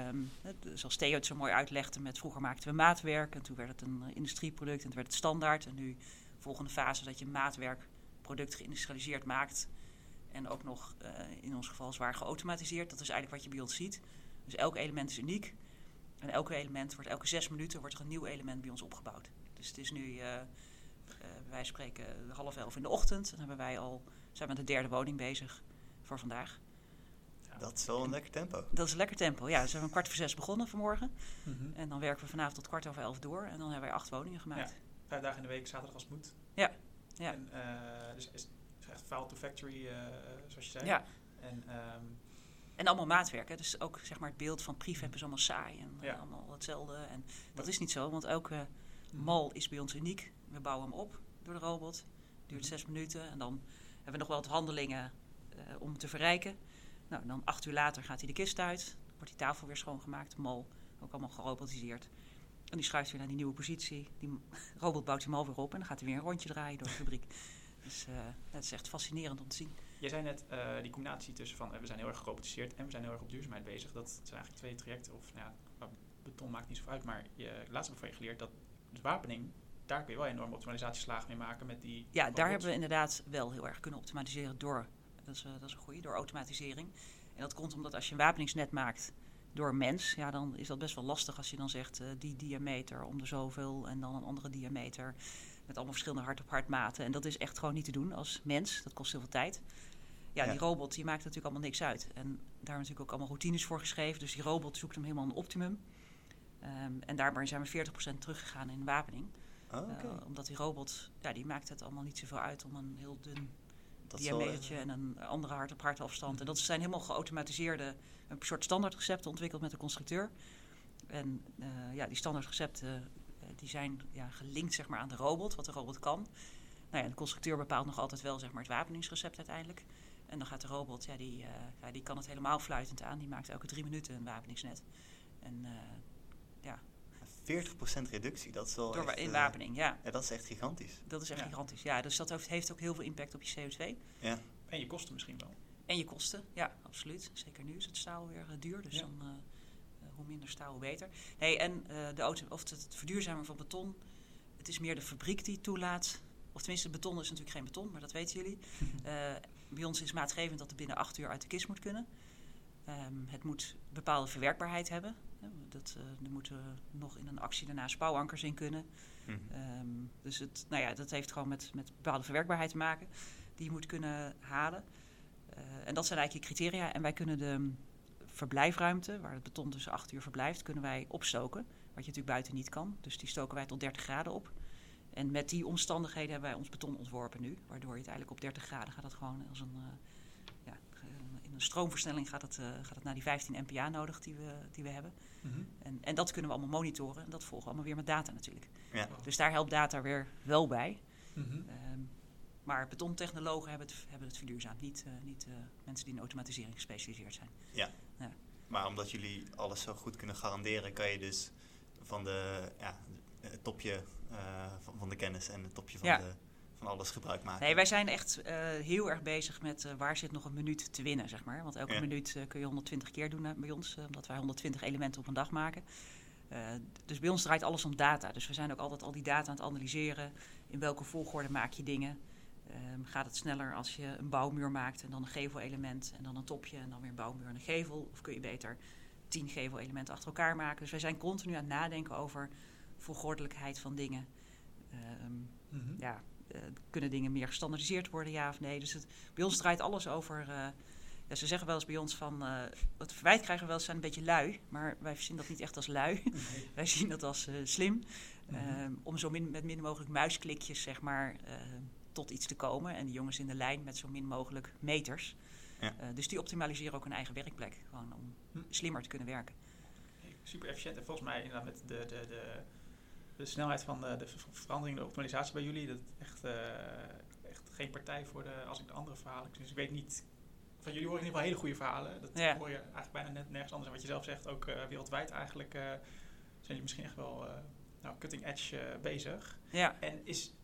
um, zoals Theo het zo mooi uitlegde, met vroeger maakten we maatwerk en toen werd het een uh, industrieproduct en toen werd het standaard. En nu volgende fase dat je maatwerkproduct geïndustrialiseerd maakt en ook nog uh, in ons geval zwaar geautomatiseerd. Dat is eigenlijk wat je bij ons ziet. Dus elk element is uniek en elk element wordt elke zes minuten wordt er een nieuw element bij ons opgebouwd. Dus het is nu, uh, wij spreken half elf in de ochtend, dan hebben wij al, zijn we met de derde woning bezig voor vandaag. Dat is wel een lekker tempo. Dat is een lekker tempo. Ja, dus we hebben een kwart voor zes begonnen vanmorgen. Mm -hmm. En dan werken we vanavond tot kwart over elf door. En dan hebben wij acht woningen gemaakt. Ja, vijf dagen in de week, zaterdag als het moet. Ja. ja. En, uh, dus is echt file to factory, uh, zoals je zei. Ja. En, um, en allemaal maatwerk. Hè? Dus ook zeg maar, het beeld van prefab is allemaal saai en ja. allemaal hetzelfde. En dat is niet zo, want elke mal is bij ons uniek. We bouwen hem op door de robot. Duurt zes minuten. En dan hebben we nog wel wat handelingen uh, om te verrijken. Nou, dan acht uur later gaat hij de kist uit. Wordt die tafel weer schoongemaakt. Mal ook allemaal gerobotiseerd. En die schuift weer naar die nieuwe positie. Die robot bouwt die mal weer op. En dan gaat hij weer een rondje draaien door de fabriek. Dus uh, het is echt fascinerend om te zien. Jij zei net uh, die combinatie tussen van we zijn heel erg gerobotiseerd en we zijn heel erg op duurzaamheid bezig. Dat zijn eigenlijk twee trajecten. Of nou ja, beton maakt niet zo uit. Maar je, laatst heb van je geleerd dat de wapening daar kun je wel enorme optimalisatieslagen mee maken met die. Ja, daar hebben we inderdaad wel heel erg kunnen optimaliseren door. Dat is, uh, dat is een goede, door automatisering. En dat komt omdat als je een wapeningsnet maakt door mens, ja, dan is dat best wel lastig als je dan zegt uh, die diameter om de zoveel en dan een andere diameter. Met allemaal verschillende hart-op-hart maten. En dat is echt gewoon niet te doen als mens. Dat kost heel veel tijd. Ja, ja, die robot die maakt natuurlijk allemaal niks uit. En daar natuurlijk ook allemaal routines voor geschreven. Dus die robot zoekt hem helemaal een optimum. Um, en daarbij zijn we 40% teruggegaan in wapening. Okay. uh, omdat die robot, ja, die maakt het allemaal niet zoveel uit om een heel dun dat diametertje en een andere hart op hart afstand. Mm -hmm. En dat zijn helemaal geautomatiseerde, een soort standaard recepten ontwikkeld met de constructeur. En uh, ja, die standaard recepten die zijn ja, gelinkt zeg maar, aan de robot, wat de robot kan. Nou ja, de constructeur bepaalt nog altijd wel zeg maar, het wapeningsrecept uiteindelijk. En dan gaat de robot, ja, die, ja, die kan het helemaal fluitend aan. Die maakt elke drie minuten een wapeningsnet. En ja, 40% reductie, dat is wel. Door echt, inwapening, ja. ja. Dat is echt gigantisch. Dat is echt ja. gigantisch, ja. Dus dat heeft, ook heel veel impact op je CO2. Ja. En je kosten misschien wel. En je kosten, ja, absoluut. Zeker nu is het staal weer uh, duur, dus ja. dan uh, hoe minder staal, hoe beter. Hey, en uh, de auto, of het, verduurzamen van beton, het is meer de fabriek die toelaat. Of tenminste, beton is natuurlijk geen beton, maar dat weten jullie. bij ons is maatgevend dat het binnen acht uur uit de kist moet kunnen. Um, het moet bepaalde verwerkbaarheid hebben. Dat, uh, er moeten nog in een actie daarna spouwankers in kunnen. Mm. Um, dus het, nou ja, dat heeft gewoon met, met bepaalde verwerkbaarheid te maken. Die je moet kunnen halen. Uh, en dat zijn eigenlijk je criteria. En wij kunnen de verblijfruimte, waar het beton tussen 8 uur verblijft, kunnen wij opstoken. Wat je natuurlijk buiten niet kan. Dus die stoken wij tot 30 graden op. En met die omstandigheden hebben wij ons beton ontworpen nu. Waardoor je het eigenlijk op 30 graden gaat het gewoon als een... Uh, een stroomversnelling gaat het, uh, gaat het naar die 15 MPa nodig die we, die we hebben. Mm -hmm. en, en dat kunnen we allemaal monitoren. En dat volgen we allemaal weer met data natuurlijk. Ja. Dus daar helpt data weer wel bij. Mm -hmm. um, maar betontechnologen hebben het, hebben het verduurzaamd. Niet, uh, niet uh, mensen die in automatisering gespecialiseerd zijn. Ja. ja. Maar omdat jullie alles zo goed kunnen garanderen, kan je dus van de ja, het topje van, van, de kennis en het topje van ja. de van alles gebruik maken. Nee, wij zijn echt uh, heel erg bezig met uh, waar zit nog een minuut te winnen, zeg maar. Want elke ja. minuut uh, kun je 120 keer doen bij ons, omdat wij 120 elementen op een dag maken. dus bij ons draait alles om data. Dus we zijn ook altijd al die data aan het analyseren. In welke volgorde maak je dingen? Ehm, gaat het sneller als je een bouwmuur maakt en dan een gevelelement en dan een topje en dan weer een bouwmuur en een gevel? Of kun je beter tien gevelelementen achter elkaar maken? Dus wij zijn continu aan het nadenken over volgordelijkheid van dingen. Ehm, Mhm. ja, eh, kunnen dingen meer gestandardiseerd worden, ja of nee? Dus het, bij ons draait alles over. eh, ja, ze zeggen wel eens bij ons van. eh, het verwijt krijgen we wel eens zijn een beetje lui. Maar wij zien dat niet echt als lui. wij zien dat als eh, slim. Mhm. Ehm, om zo min, met min mogelijk muisklikjes, zeg maar, eh, tot iets te komen. En die jongens in de lijn met zo min mogelijk meters. Ja. Eh, dus die optimaliseren ook hun eigen werkplek. Gewoon om Hm. slimmer te kunnen werken. Super efficiënt. En volgens mij inderdaad met de, de, de, de snelheid van de, de ver- verandering, de optimalisatie bij jullie, dat echt, eh, echt geen partij voor de, als ik de andere verhalen. Dus ik weet niet. Van jullie hoor ik in ieder geval hele goede verhalen. Dat Ja. hoor je eigenlijk bijna net nergens anders. En wat je zelf zegt, ook eh, wereldwijd eigenlijk, eh, zijn jullie misschien echt wel nou, cutting edge bezig. Ja. En is,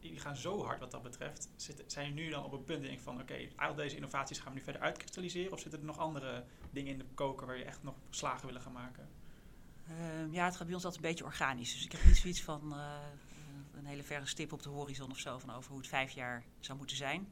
jullie gaan zo hard wat dat betreft. Zitten, zijn jullie nu dan op een punt denk ik van, oké, al deze innovaties gaan we nu verder uitkristalliseren? Of zitten er nog andere dingen in de koker waar je echt nog slagen willen gaan maken? Ehm, ja, het gaat bij ons altijd een beetje organisch. Dus ik heb niet zoiets van eh, een hele verre stip op de horizon of zo van over hoe het vijf jaar zou moeten zijn.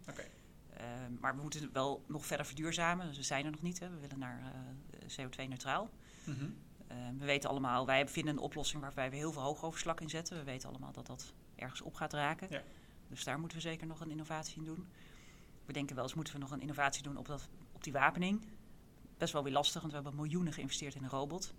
Ehm, maar we moeten het wel nog verder verduurzamen. Dus we zijn er nog niet. Hè. We willen naar eh, CO2-neutraal. Mhm. Ehm, we weten allemaal, wij vinden een oplossing waarbij we heel veel hoogoverslag in zetten. We weten allemaal dat dat ergens op gaat raken. Ja. Dus daar moeten we zeker nog een innovatie in doen. We denken wel eens, moeten we nog een innovatie doen op, dat, op die wapening? Best wel weer lastig, want we hebben miljoenen geïnvesteerd in een robot.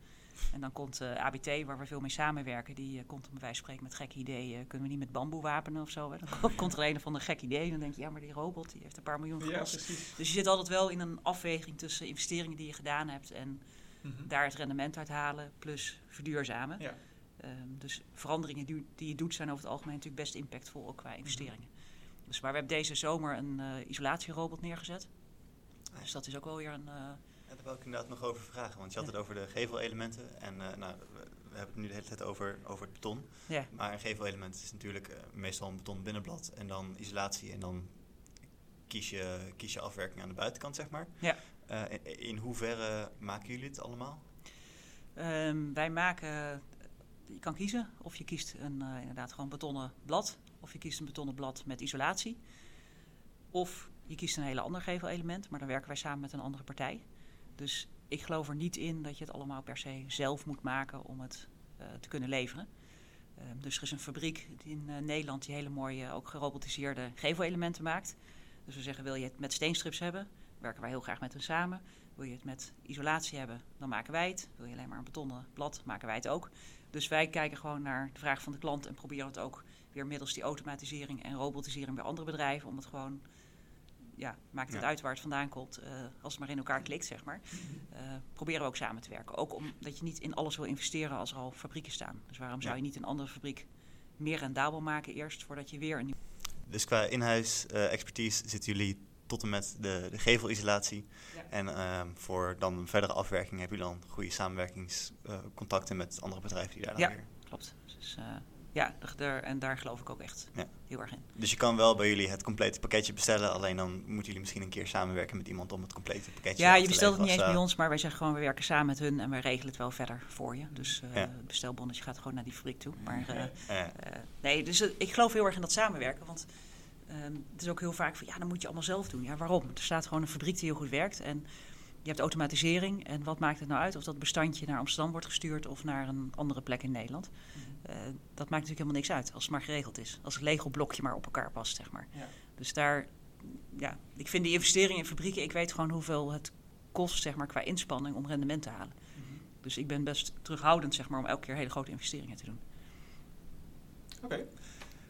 En dan komt eh, ABT, waar we veel mee samenwerken, die eh, komt om bij wijze van spreken met gekke ideeën. kunnen we niet met bamboe wapenen of zo? Hè? Dan komt- er een van een gek idee en dan denk je, ja, maar die robot die heeft een paar miljoen Ja, gekost. precies. dus je zit altijd wel in een afweging tussen investeringen die je gedaan hebt en Mhm. daar het rendement uit halen plus verduurzamen. Ja. Ehm, dus veranderingen die, die je doet zijn over het algemeen natuurlijk best impactvol ook qua investeringen. Dus maar we hebben deze zomer een eh, isolatierobot neergezet. Dus dat is ook wel weer een. Wil ik inderdaad nog over vragen, want je had het over de gevelelementen. En eh, nou, we, hebben het nu de hele tijd over, over het beton. ja. Maar een gevelelement is natuurlijk eh, meestal een beton binnenblad en dan isolatie en dan kies je, kies je afwerking aan de buitenkant, zeg maar. Ja. Eh, in, in hoeverre maken jullie het allemaal? Ehm, wij maken. Je kan kiezen of je kiest een inderdaad gewoon betonnen blad. Of je kiest een betonnen blad met isolatie. Of je kiest een hele ander gevelelement, maar dan werken wij samen met een andere partij. Dus ik geloof er niet in dat je het allemaal per se zelf moet maken om het eh, te kunnen leveren. Ehm, dus er is een fabriek in eh, Nederland die hele mooie, ook gerobotiseerde gevelelementen maakt. Dus we zeggen, wil je het met steenstrips hebben, werken wij heel graag met hen samen. Wil je het met isolatie hebben, dan maken wij het. Wil je alleen maar een betonnen blad, maken wij het ook. Dus wij kijken gewoon naar de vraag van de klant en proberen het ook weer middels die automatisering en robotisering bij andere bedrijven om het gewoon, ja, maakt het Ja. uit waar het vandaan komt, eh, als het maar in elkaar klikt, zeg maar. Eh, proberen we ook samen te werken. Ook omdat je niet in alles wil investeren als er al fabrieken staan. Dus waarom zou Ja. je niet een andere fabriek meer rendabel maken eerst, voordat je weer een nieuw... Dus qua in-huis eh, expertise zitten jullie tot en met de, de gevelisolatie. Ja. En ehm, voor dan verdere afwerking hebben jullie dan goede samenwerkingscontacten met andere bedrijven die daar dan Ja. weer... Klopt. Dus ja, daar- en daar geloof ik ook echt Ja. heel erg in. Dus je kan wel bij jullie het complete pakketje bestellen, alleen dan moeten jullie misschien een keer samenwerken met iemand om het complete pakketje Ja, af je te bestelt het niet eens bij eh, ons, maar wij zeggen gewoon, we werken samen met hun en wij regelen het wel verder voor je. Dus eh, Ja. het bestelbonnetje gaat gewoon naar die fabriek toe. Maar eh, nee, dus ik geloof heel erg in dat samenwerken, want ehm, het is ook heel vaak van, ja, dan moet je allemaal zelf doen. Ja, waarom? Er staat gewoon een fabriek die heel goed werkt en je hebt automatisering. En wat maakt het nou uit of dat bestandje naar Amsterdam wordt gestuurd of naar een andere plek in Nederland? Eh, dat maakt natuurlijk helemaal niks uit als het maar geregeld is. Als het Lego-blokje maar op elkaar past, zeg maar. Ja. Dus daar, ja, ik vind die investering in fabrieken, ik weet gewoon hoeveel het kost, zeg maar, qua inspanning om rendement te halen. Mhm. Dus ik ben best terughoudend, zeg maar, om elke keer hele grote investeringen te doen. Oké.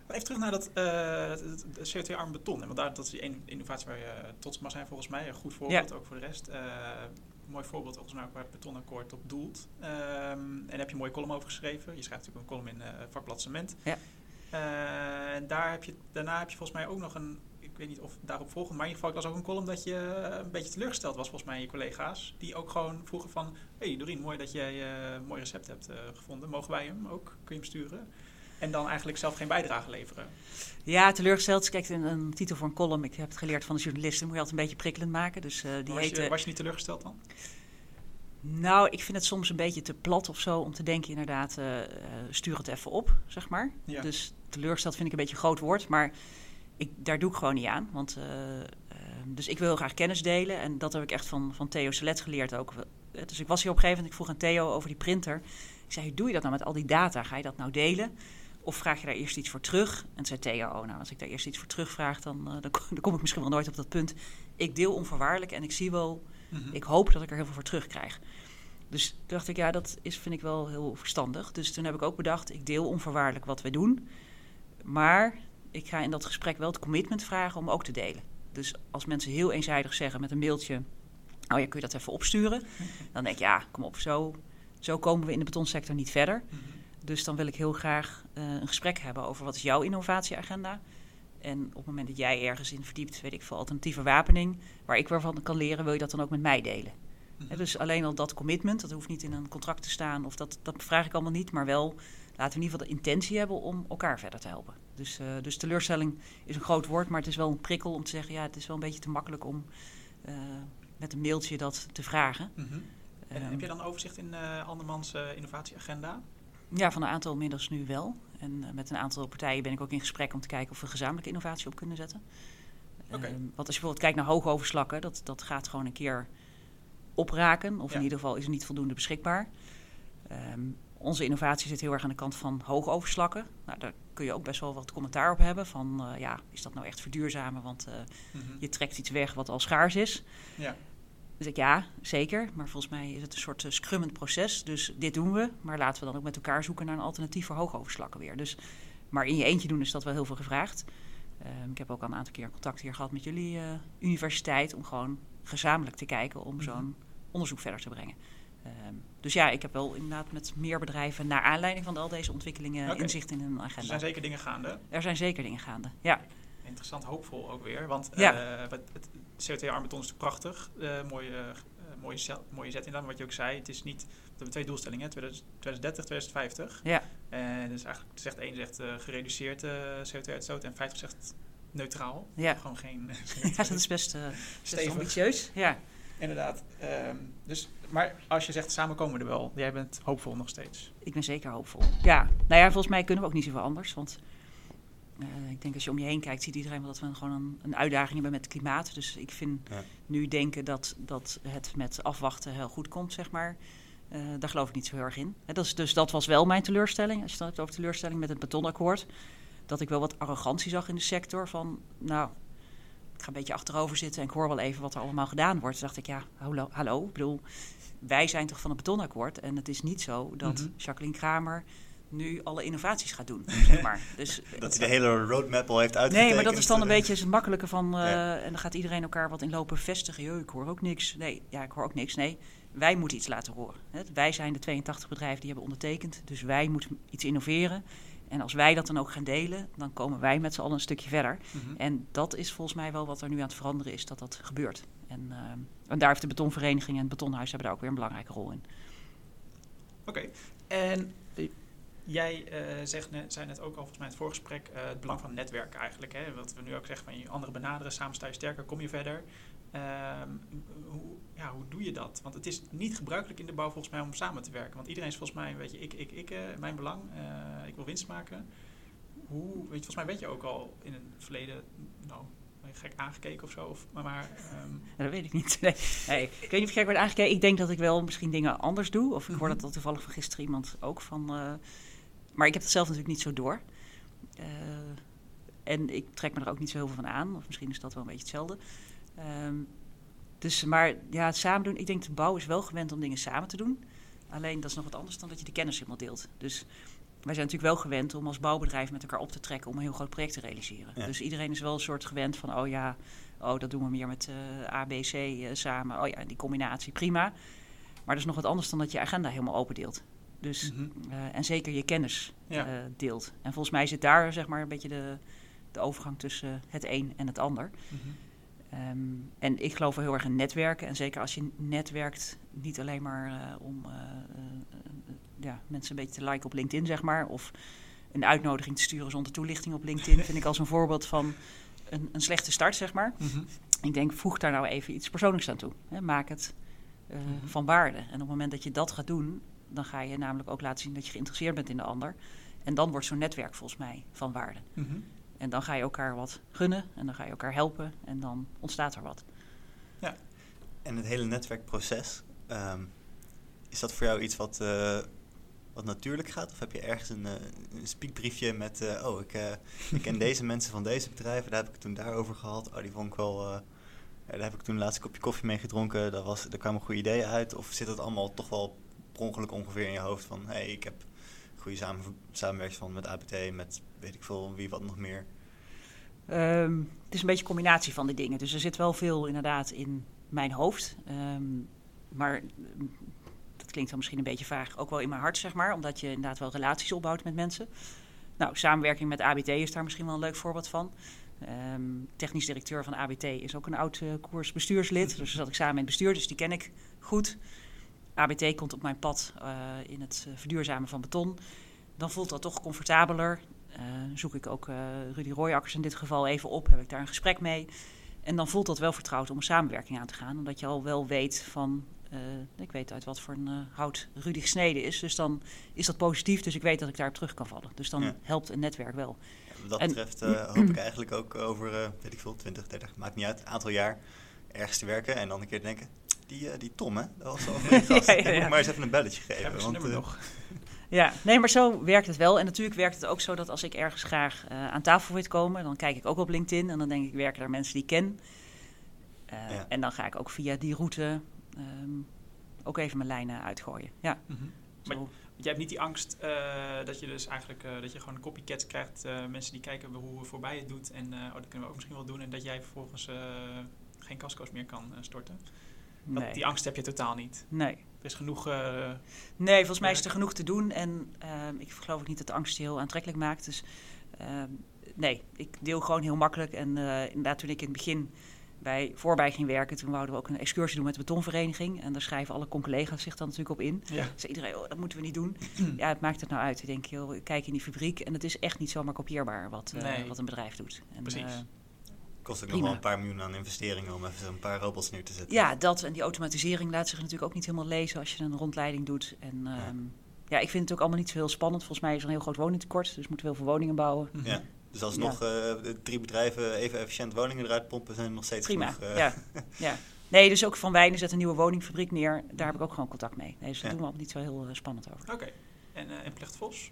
Even terug naar dat eh, het- het CO2-arm beton. En want daar, dat is die één innovatie waar je eh, trots op mag zijn volgens mij. Een goed voorbeeld ook voor de rest. Eh, mooi voorbeeld volgens mij ook waar het betonakkoord op doelt. Ehm, en daar heb je een mooie column over geschreven. Je schrijft natuurlijk een column in eh, vakblad Cement. Ja. Eh, en daar heb je, daarna heb je volgens mij ook nog een... Ik weet niet of daarop volgend, maar in ieder geval, ik las ook een column dat je eh, een beetje teleurgesteld was volgens mij in je collega's. Die ook gewoon vroegen van, hé hey Doreen, mooi dat jij een mooi recept hebt gevonden. Mogen wij hem ook? Kun je hem sturen? En dan eigenlijk zelf geen bijdrage leveren. Ja, teleurgesteld. Kijk, een, een titel voor een column, ik heb het geleerd van de journalisten, moet je altijd een beetje prikkelend maken. Dus eh, die was, heet... je, was je niet teleurgesteld dan? Nou, ik vind het soms een beetje te plat of zo om te denken, inderdaad, eh, eh, stuur het even op, zeg maar. Ja. Dus teleurgesteld vind ik een beetje een groot woord. Maar ik, daar doe ik gewoon niet aan. Want, eh, eh, dus ik wil heel graag kennis delen. En dat heb ik echt van, van Theo Selet geleerd ook. Dus ik was hier op een gegeven moment, ik vroeg aan Theo over die printer. Ik zei, hoe doe je dat nou met al die data? Ga je dat nou delen? Of vraag je daar eerst iets voor terug? En zei Theo, oh, nou, als ik daar eerst iets voor terugvraag, dan, eh, dan, kom, dan kom ik misschien wel nooit op dat punt. Ik deel onvoorwaardelijk en ik zie wel, Mhm. ik hoop dat ik er heel veel voor terugkrijg. Dus toen dacht ik, ja, dat is, vind ik wel heel verstandig. Dus toen heb ik ook bedacht, ik deel onvoorwaardelijk wat wij doen. Maar ik ga in dat gesprek wel het commitment vragen om ook te delen. Dus als mensen heel eenzijdig zeggen met een mailtje... oh ja, kun je dat even opsturen? Dan denk ik, ja, kom op, zo, zo komen we in de betonsector niet verder. Mhm. Dus dan wil ik heel graag eh, een gesprek hebben over wat is jouw innovatieagenda. En op het moment dat jij ergens in verdiept, weet ik veel, alternatieve wapening, waar ik weer van kan leren, wil je dat dan ook met mij delen. Mhm. Dus alleen al dat commitment, dat hoeft niet in een contract te staan, of dat, dat vraag ik allemaal niet, maar wel laten we in ieder geval de intentie hebben om elkaar verder te helpen. Dus, eh, dus teleurstelling is een groot woord, maar het is wel een prikkel om te zeggen, ja, het is wel een beetje te makkelijk om eh, met een mailtje dat te vragen. Mhm. En Ehm, heb je dan overzicht in andermans innovatieagenda? Ja, van een aantal inmiddels nu wel. En eh, met een aantal partijen ben ik ook in gesprek om te kijken of we gezamenlijke innovatie op kunnen zetten. Ehm, want als je bijvoorbeeld kijkt naar hoogoverslakken, dat, dat gaat gewoon een keer opraken. Of Ja. in ieder geval is er niet voldoende beschikbaar. Ehm, onze innovatie zit heel erg aan de kant van hoogoverslakken. Nou, daar kun je ook best wel wat commentaar op hebben. Van eh, ja, is dat nou echt verduurzamen? Want eh, Mhm. je trekt iets weg wat al schaars is. Ja. Dus ik ja, zeker. Maar volgens mij is het een soort uh, scrummend proces. Dus dit doen we. Maar laten we dan ook met elkaar zoeken naar een alternatief voor hoogoverslakken weer. Dus, maar in je eentje doen is dat wel heel veel gevraagd. Ehm, ik heb ook al een aantal keer contact hier gehad met jullie eh, universiteit. Om gewoon gezamenlijk te kijken om Mhm. zo'n onderzoek verder te brengen. Ehm, dus ja, ik heb wel inderdaad met meer bedrijven naar aanleiding van al deze ontwikkelingen inzicht in hun Er agenda. zijn zeker dingen gaande. Er zijn zeker dingen gaande. Ja, Interessant, hoopvol ook weer. Want Ja. eh, wat- het COT-armbeton is natuurlijk prachtig. Eh, mooie, eh, mooie, cel- mooie zet inderdaad. Wat je ook zei, het is niet... We hebben twee doelstellingen, hè, 2000 2030, 2050. ja, En dus eigenlijk zegt één zegt gereduceerd eh, CO2-uitstoot en 50 zegt neutraal. ja. Gewoon geen ja dat is best, best Stevig. ambitieus. Ja. Inderdaad. Ehm, dus, maar als je zegt samen komen we er wel. Jij bent hoopvol nog steeds. Ik ben zeker hoopvol. Ja, nou ja, volgens mij kunnen we ook niet zoveel anders. Want eh, ik denk als je om je heen kijkt, ziet iedereen wel dat we gewoon een, een uitdaging hebben met het klimaat. Dus ik vind Ja. nu denken dat, dat het met afwachten heel goed komt, zeg maar. eh, daar geloof ik niet zo heel erg in. Hè, dat is, dus dat was wel mijn teleurstelling. Als je het dan hebt over teleurstelling met het betonakkoord. Dat ik wel wat arrogantie zag in de sector. Van, nou, ik ga een beetje achterover zitten en ik hoor wel even wat er allemaal gedaan wordt. Toen dacht ik, ja, hallo, hallo. Ik bedoel, wij zijn toch van het betonakkoord. En het is niet zo dat Mhm. Jacqueline Kramer nu alle innovaties gaat doen, zeg maar. Dus, Dat hij de hele roadmap al heeft uitgetekend. Nee, maar dat is dan een eh, beetje het makkelijke van... eh, Ja. En dan gaat iedereen elkaar wat in lopen vestigen. Yo, ik hoor ook niks. Nee, ja, ik hoor ook niks. Nee, wij moeten iets laten horen. Hè. Wij zijn de 82 bedrijven die hebben ondertekend. Dus wij moeten iets innoveren. En als wij dat dan ook gaan delen, dan komen wij met z'n allen een stukje verder. Mhm. En dat is volgens mij wel wat er nu aan het veranderen is, dat dat gebeurt. En, eh, en daar heeft de betonvereniging en het betonhuis hebben daar ook weer een belangrijke rol in. Oké. En eh, jij eh, zegt net, zei net ook al volgens mij in het voorgesprek eh, het belang van netwerken eigenlijk. Hè? Wat we nu ook zeggen van je anderen benaderen, samen sta je sterker, kom je verder. Ehm, hoe, ja, hoe doe je dat? Want het is niet gebruikelijk in de bouw volgens mij om samen te werken. Want iedereen is volgens mij een beetje ik, ik, ik, eh, mijn belang. ik wil winst maken. Hoe, weet je, volgens mij weet je ook al in het verleden, nou, gek aangekeken of zo. Of, maar ehm, dat weet ik niet. Nee. Nee, ik weet niet of ik gek word aangekeken. Ik denk dat ik wel misschien dingen anders doe. Of ik hoor Mhm. dat toevallig van gisteren iemand ook van. Maar ik heb het zelf natuurlijk niet zo door. Eh, en ik trek me er ook niet zo heel veel van aan. Of misschien is dat wel een beetje hetzelfde. Ehm, dus, maar ja, het samen doen. Ik denk de bouw is wel gewend om dingen samen te doen. Alleen dat is nog wat anders dan dat je de kennis helemaal deelt. Dus wij zijn natuurlijk wel gewend om als bouwbedrijf met elkaar op te trekken om een heel groot project te realiseren. Ja. Dus iedereen is wel een soort gewend van, oh ja, oh dat doen we meer met eh A, B, C eh, samen. Oh ja, die combinatie, prima. Maar dat is nog wat anders dan dat je agenda helemaal opendeelt. Dus, mhm. eh, en zeker je kennis Ja. eh, deelt. En volgens mij zit daar zeg maar een beetje de, de overgang tussen het een en het ander. Mhm. Ehm, en ik geloof wel heel erg in netwerken. En zeker als je netwerkt, niet alleen maar eh, om ja, mensen een beetje te liken op LinkedIn, zeg maar. Of een uitnodiging te sturen zonder toelichting op LinkedIn. vind ik als een voorbeeld van een, een slechte start, zeg maar. Mhm. Ik denk, voeg daar nou even iets persoonlijks aan toe. Hè? Maak het van waarde. En op het moment dat je dat gaat doen, dan ga je namelijk ook laten zien dat je geïnteresseerd bent in de ander. En dan wordt zo'n netwerk volgens mij van waarde. Mhm. En dan ga je elkaar wat gunnen en dan ga je elkaar helpen en dan ontstaat er wat. En het hele netwerkproces, ehm, is dat voor jou iets wat, eh, wat natuurlijk gaat? Of heb je ergens een, eh, een speakbriefje met, eh, oh, ik, ik ken deze mensen van deze bedrijven, daar heb ik het toen daarover gehad. Oh, die vond ik wel, ja, daar heb ik toen een laatste kopje koffie mee gedronken. Daar, was, daar kwamen goede ideeën uit. Of zit het allemaal toch wel per ongeluk ongeveer in je hoofd van, hé, hey, ik heb goede samen, samenwerking met ABT, met weet ik veel, wie wat nog meer. Ehm, het is een beetje een combinatie van die dingen. Dus er zit wel veel inderdaad in mijn hoofd. Ehm, maar mm, dat klinkt dan misschien een beetje vaag, ook wel in mijn hart, zeg maar. Omdat je inderdaad wel relaties opbouwt met mensen. Nou, samenwerking met ABT is daar misschien wel een leuk voorbeeld van. Ehm, technisch directeur van ABT is ook een oud eh, koersbestuurslid. Dus zat ik samen in het bestuur, dus die ken ik goed. ABT komt op mijn pad eh, in het eh, verduurzamen van beton. Dan voelt dat toch comfortabeler. Eh, zoek ik ook Rudy Royakkers in dit geval even op, heb ik daar een gesprek mee. En dan voelt dat wel vertrouwd om een samenwerking aan te gaan. Omdat je al wel weet van, ik weet uit wat voor een hout Rudy gesneden is. Dus dan is dat positief, dus ik weet dat ik daarop terug kan vallen. Dus dan Ja. helpt een netwerk wel. Ja, wat dat En- betreft hoop ik eigenlijk ook over, weet ik veel, 20, 30, maakt niet uit, een aantal jaar ergens te werken en dan een keer te denken, die, eh, die Tom hè, dat was goede gast. Ja, ja, Ik moet ja. maar eens even een belletje geven. Want, eh, nog? Ja, nee, maar zo werkt het wel. En natuurlijk werkt het ook zo dat als ik ergens graag eh, aan tafel wil komen, dan kijk ik ook op LinkedIn en dan denk ik, werken daar mensen die ik ken? Eh, Ja. En dan ga ik ook via die route ehm, ook even mijn lijnen uitgooien. Ja, zo. Want jij hebt niet die angst eh, dat je dus eigenlijk eh, dat je gewoon copycats krijgt. eh, mensen die kijken hoe voorbij het doet. En eh, oh, dat kunnen we ook misschien wel doen. En dat jij vervolgens eh, geen casco's meer kan storten. Dat, nee. Die angst heb je totaal niet. nee. Er is genoeg. eh, Nee, volgens mij is er genoeg te doen. En ehm, ik geloof ook niet dat de angst je heel aantrekkelijk maakt. Dus ehm, nee, ik deel gewoon heel makkelijk. En eh, inderdaad, toen ik in het begin bij Voorbij ging werken... toen wouden we ook een excursie doen met de betonvereniging. En daar schrijven alle collega's zich dan natuurlijk op in. ja. Zei iedereen, oh, dat moeten we niet doen. ja, het maakt het nou uit. Ik denk, joh, kijk in die fabriek... en het is echt niet zomaar kopieerbaar wat, eh, Nee. wat een bedrijf doet. En, Precies. Eh, kost ook nog wel een paar miljoen aan investeringen om even een paar robots neer te zetten. Ja, dat en die automatisering laat zich natuurlijk ook niet helemaal lezen als je een rondleiding doet. En Ja. ja. ja, ik vind het ook allemaal niet zo heel spannend. Volgens mij is er een heel groot woningtekort, dus moeten we heel veel woningen bouwen. Ja. Dus alsnog eh, de drie bedrijven even efficiënt woningen eruit pompen, zijn er nog steeds Prima, genoeg. eh, ja. ja. Nee, dus ook Van Wijnen zet een nieuwe woningfabriek neer. Daar heb ik ook gewoon contact mee. Nee, dus daar Ja. doen we ook niet zo heel eh, spannend over. Oké. En, eh en Plechtvos?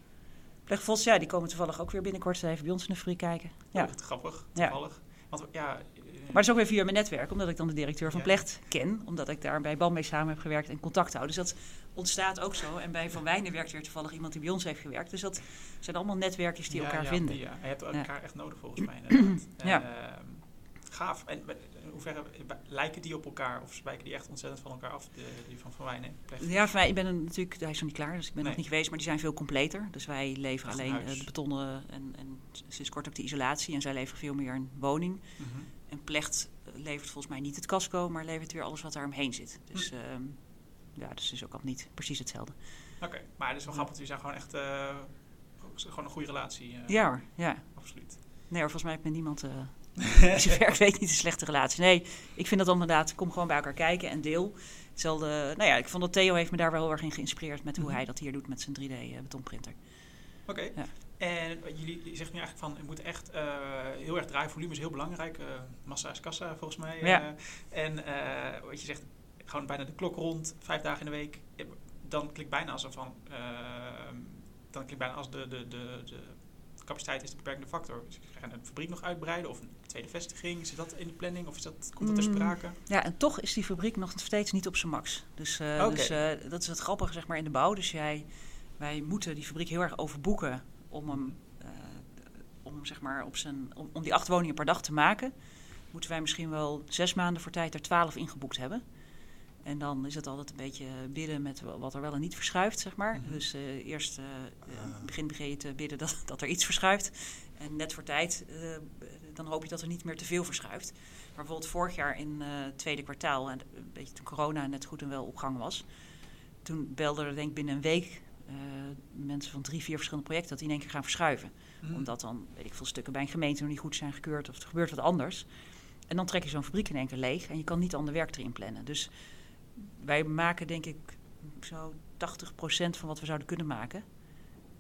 Vos, ja, die komen toevallig ook weer binnenkort even bij ons in de fabriek kijken. Ja. Oh, wat grappig. Ja. Toevallig. Want ja. eh, Maar dat is ook weer via mijn netwerk, omdat ik dan de directeur van Ja. Plecht ken. Omdat ik daar bij BAM mee samen heb gewerkt en contact hou. Dus dat ontstaat ook zo. En bij Van Wijnen werkt weer toevallig iemand die bij ons heeft gewerkt. Dus dat zijn allemaal netwerkjes die ja, elkaar ja, vinden. ja. Je hebt elkaar echt nodig volgens mij. inderdaad. Ja. Ehm, gaaf. En in hoeverre lijken die op elkaar? Of wijken die echt ontzettend van elkaar af? De, die van Van Wijnen? Ja, voor mij, ik ben natuurlijk, hij is nog niet klaar, dus ik ben Nee. nog niet geweest, maar die zijn veel completer. Dus wij leveren alleen eh, de betonnen en, en sinds kort ook de isolatie. En zij leveren veel meer een woning. Mhm. En Plecht eh, levert volgens mij niet het casco, maar levert weer alles wat daar omheen zit. Dus ehm, ja, dus is ook al niet precies hetzelfde. Oké, maar het is wel grappig. Die zijn gewoon echt eh, gewoon een goede relatie. Ja hoor, ja. Absoluut. Nee hoor, volgens mij heeft met niemand, als je werkt, weet niet een slechte relatie. Nee, ik vind dat dan inderdaad, kom gewoon bij elkaar kijken en deel. Hetzelfde, nou ja, ik vond dat Theo heeft me daar wel heel erg in geïnspireerd met hoe Mhm. hij dat hier doet met zijn 3D-betonprinter. Oké. Ja. En wat jullie jullie zeggen nu eigenlijk van, het moet echt eh, heel erg draaien. Volume is heel belangrijk. eh, massa is kassa volgens mij. eh. Ja. en eh, wat je zegt, gewoon bijna de klok rond, vijf dagen in de week. Eh, Dan klinkt bijna alsof van, eh, dan klinkt bijna als de, de, de, de capaciteit is de beperkende factor. Dus ga je een fabriek nog uitbreiden of een tweede vestiging? Zit dat in de planning of is dat, komt dat ter Mm. sprake? Ja, en toch is die fabriek nog steeds niet op zijn max. Dus, eh, dus eh, dat is het grappige zeg maar, in de bouw. Dus jij, wij moeten die fabriek heel erg overboeken om hem, eh, om, hem, zeg maar, op zijn, om, om die acht woningen per dag te maken. Moeten wij misschien wel zes maanden voor tijd er twaalf ingeboekt hebben. En dan is het altijd een beetje bidden met wat er wel en niet verschuift, zeg maar. Mhm. Dus eh, eerst het begin begin je te bidden dat, dat er iets verschuift. En net voor tijd, dan hoop je dat er niet meer te veel verschuift. Maar bijvoorbeeld vorig jaar in het tweede kwartaal, en een beetje toen corona net goed en wel op gang was, toen belden er denk ik binnen een week mensen van drie, vier verschillende projecten dat die in één keer gaan verschuiven. Mhm. Omdat dan, weet ik veel, stukken bij een gemeente nog niet goed zijn gekeurd of er gebeurt wat anders. En dan trek je zo'n fabriek in één keer leeg en je kan niet ander werk erin plannen. Dus wij maken denk ik zo 80% van wat we zouden kunnen maken.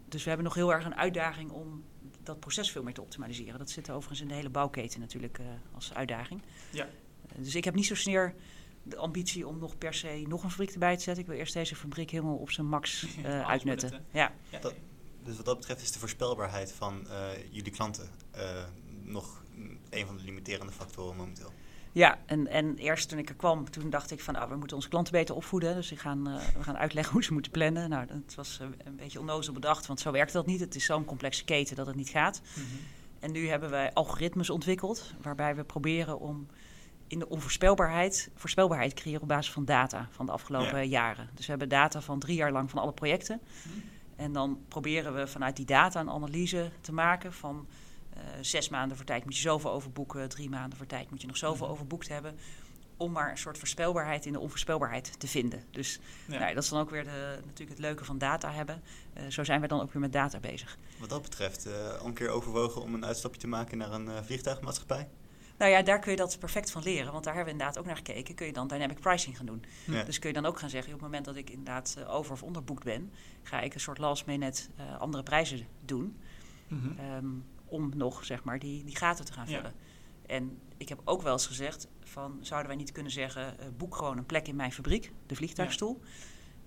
Dus we hebben nog heel erg een uitdaging om dat proces veel meer te optimaliseren. Dat zit overigens in de hele bouwketen natuurlijk uh, als uitdaging. Ja. dus ik heb niet zozeer de ambitie om nog per se nog een fabriek erbij te zetten. Ik wil eerst deze fabriek helemaal op zijn max uh, uitnutten. Ja. ja. Dat, dus wat dat betreft is de voorspelbaarheid van uh, jullie klanten nog een van de limiterende factoren momenteel. Ja, en, en eerst toen ik er kwam, toen dacht ik van, ah, we moeten onze klanten beter opvoeden. Dus we gaan, uh, we gaan uitleggen hoe ze moeten plannen. Nou, dat was uh, een beetje onnozel bedacht, want zo werkt dat niet. Het is zo'n complexe keten dat het niet gaat. Mm -hmm. En nu hebben wij algoritmes ontwikkeld, waarbij we proberen om in de onvoorspelbaarheid, voorspelbaarheid te creëren op basis van data van de afgelopen ja. jaren. Dus we hebben data van drie jaar lang van alle projecten. Mm -hmm. En dan proberen we vanuit die data een analyse te maken van zes maanden voor tijd moet je zoveel overboeken, drie maanden voor tijd moet je nog zoveel Mhm. overboekt hebben. Om maar een soort voorspelbaarheid in de onvoorspelbaarheid te vinden. Dus Ja. nou, dat is dan ook weer de, natuurlijk het leuke van data hebben. Eh, zo zijn we dan ook weer met data bezig. Wat dat betreft, eh, al een keer overwogen om een uitstapje te maken naar een eh, vliegtuigmaatschappij? Nou ja, daar kun je dat perfect van leren. Want daar hebben we inderdaad ook naar gekeken. Kun je dan dynamic pricing gaan doen. Ja. Dus kun je dan ook gaan zeggen, op het moment dat ik inderdaad eh, over of onderboekt ben, ga ik een soort last minute eh, andere prijzen doen. Mhm. ehm, om nog zeg maar die, die gaten te gaan Ja. vullen. En ik heb ook wel eens gezegd van zouden wij niet kunnen zeggen eh, boek gewoon een plek in mijn fabriek, de vliegtuigstoel.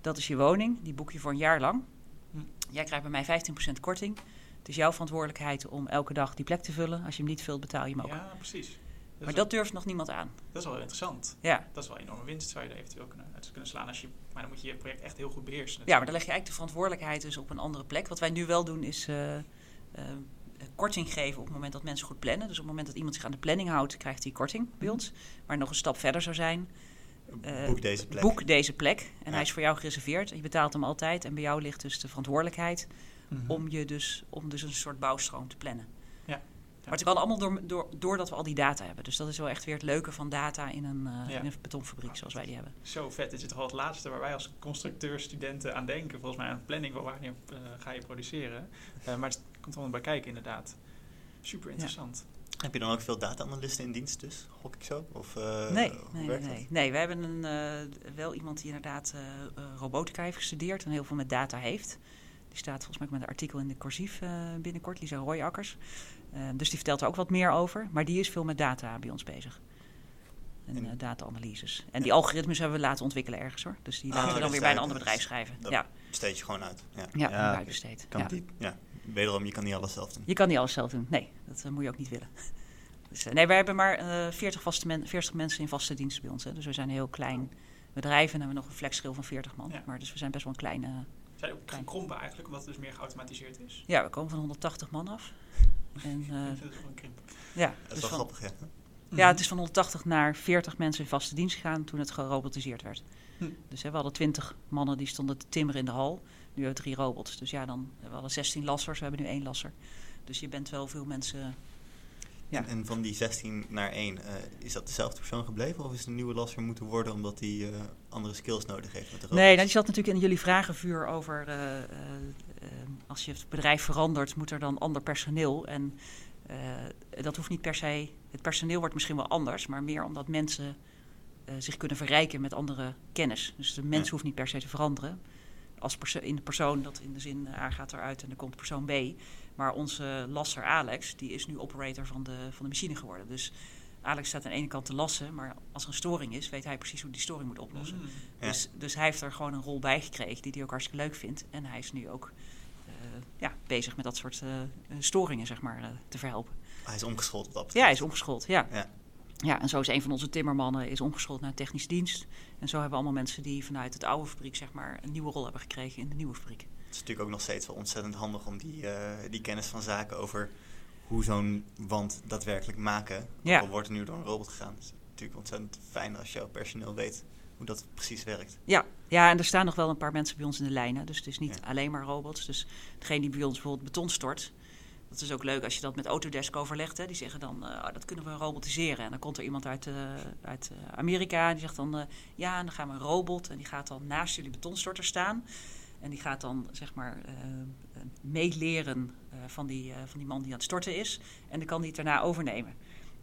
Dat is je woning, die boek je voor een jaar lang. Hm. Jij krijgt bij mij 15% korting. Het is jouw verantwoordelijkheid om elke dag die plek te vullen. Als je hem niet vult, betaal je hem ook. Ja, precies. Dat maar wel, dat durft nog niemand aan. dat is wel interessant. Ja. Dat is wel een enorme winst, zou je er eventueel kunnen, uit kunnen slaan. Als je, maar dan moet je je project echt heel goed beheersen. Ja, maar dan leg je eigenlijk de verantwoordelijkheid dus op een andere plek. Wat wij nu wel doen is eh, eh, korting geven op het moment dat mensen goed plannen. Dus op het moment dat iemand zich aan de planning houdt, krijgt hij korting bij ons. Maar nog een stap verder zou zijn, eh, Boek deze plek. boek deze plek. En Ja. hij is voor jou gereserveerd. Je betaalt hem altijd. En bij jou ligt dus de verantwoordelijkheid Mhm. om, je dus, om dus een soort bouwstroom te plannen. Ja. Maar het kan allemaal door, door, doordat we al die data hebben. Dus dat is wel echt weer het leuke van data in een, eh, Ja. in een betonfabriek zoals wij die hebben. Zo vet. Dit is toch wel het laatste waar wij als constructeurstudenten aan denken. Volgens mij aan planning van wanneer eh, ga je produceren. Eh, maar het komt allemaal bij kijken inderdaad. Super interessant. Heb je dan ook veel data-analysten in dienst dus? Gok ik zo? Of, eh, Nee, nee, werkt nee. nee, we hebben een, eh, wel iemand die inderdaad eh, robotica heeft gestudeerd en heel veel met data heeft. Die staat volgens mij met een artikel in de Corsief eh, binnenkort, Lisa Royakkers. Eh, dus die vertelt er ook wat meer over. Maar die is veel met data bij ons bezig. En, En- data-analyses. En die algoritmes hebben we laten ontwikkelen ergens hoor. Dus die Ah, laten we dan weer bij een ander bedrijf schrijven. dat- Ja, Besteed je gewoon uit. Ja. ja, Ja, ja oké. besteed. Kan Ja. ja. Wederom, je kan niet alles zelf doen. Je kan niet alles zelf doen. Nee, dat eh, moet je ook niet willen. Dus, eh, nee, wij hebben maar eh 40, vaste men 40 mensen in vaste dienst bij ons. Hè. Dus we zijn een heel klein bedrijf en hebben nog een flexschil van 40 man. Ja. Maar dus we zijn best wel een kleine... Zijn ook gekrompen eigenlijk, omdat het dus meer geautomatiseerd is. Ja, we komen van 180 man af. En, eh, dat is krimp. ja, Dat is dus wel van, grappig, hè? ja, het is van 180 naar 40 mensen in vaste dienst gegaan toen het gerobotiseerd werd. Hm. Dus hè, we hadden 20 mannen die stonden te timmeren in de hal. Nu hebben we drie robots. Dus ja, dan, we hadden 16 lassers, we hebben nu één lasser. Dus je bent wel veel mensen... Ja. En, van die 16 naar 1, is dat dezelfde persoon gebleven? Of is het een nieuwe lasser moeten worden omdat hij eh, andere skills nodig heeft met de robots? Nee, nou, die zat natuurlijk in jullie vragenvuur over... eh, eh, eh, als je het bedrijf verandert, moet er dan ander personeel. En eh, dat hoeft niet per se... Het personeel wordt misschien wel anders, maar meer omdat mensen eh, zich kunnen verrijken met andere kennis. Dus de mens Ja. hoeft niet per se te veranderen. Als perso- in de persoon, dat in de zin eh, A gaat eruit en er komt persoon B. Maar onze lasser Alex, die is nu operator van de, van de machine geworden. Dus Alex staat aan de ene kant te lassen, maar als er een storing is, weet hij precies hoe die storing moet oplossen. Mm. Ja. Dus, dus hij heeft er gewoon een rol bij gekregen die hij ook hartstikke leuk vindt. En hij is nu ook eh, ja, bezig met dat soort eh, eh, storingen, zeg maar, eh, te verhelpen. Hij is omgeschoold op dat Ja, hij is omgeschoold, ja. Ja. Ja, en zo is een van onze timmermannen is omgeschoold naar technische dienst. En zo hebben we allemaal mensen die vanuit het oude fabriek, zeg maar, een nieuwe rol hebben gekregen in de nieuwe fabriek. Het is natuurlijk ook nog steeds wel ontzettend handig om die, eh, die kennis van zaken over hoe zo'n wand daadwerkelijk maken. Ja. Al wordt er nu door een robot gegaan. Het is natuurlijk ontzettend fijn als jouw personeel weet hoe dat precies werkt. Ja, ja, en er staan nog wel een paar mensen bij ons in de lijnen. Dus het is niet Ja. alleen maar robots. Dus degene die bij ons bijvoorbeeld beton stort. Dat is ook leuk als je dat met Autodesk overlegt. Die zeggen dan, eh, oh, dat kunnen we robotiseren. En dan komt er iemand uit, eh, uit eh, Amerika. En die zegt dan, ja, dan gaan we een robot. En die gaat dan naast jullie betonstorter staan. En die gaat dan, zeg maar, eh, meeleren van, die, van die man die aan het storten is. En dan kan die het daarna overnemen.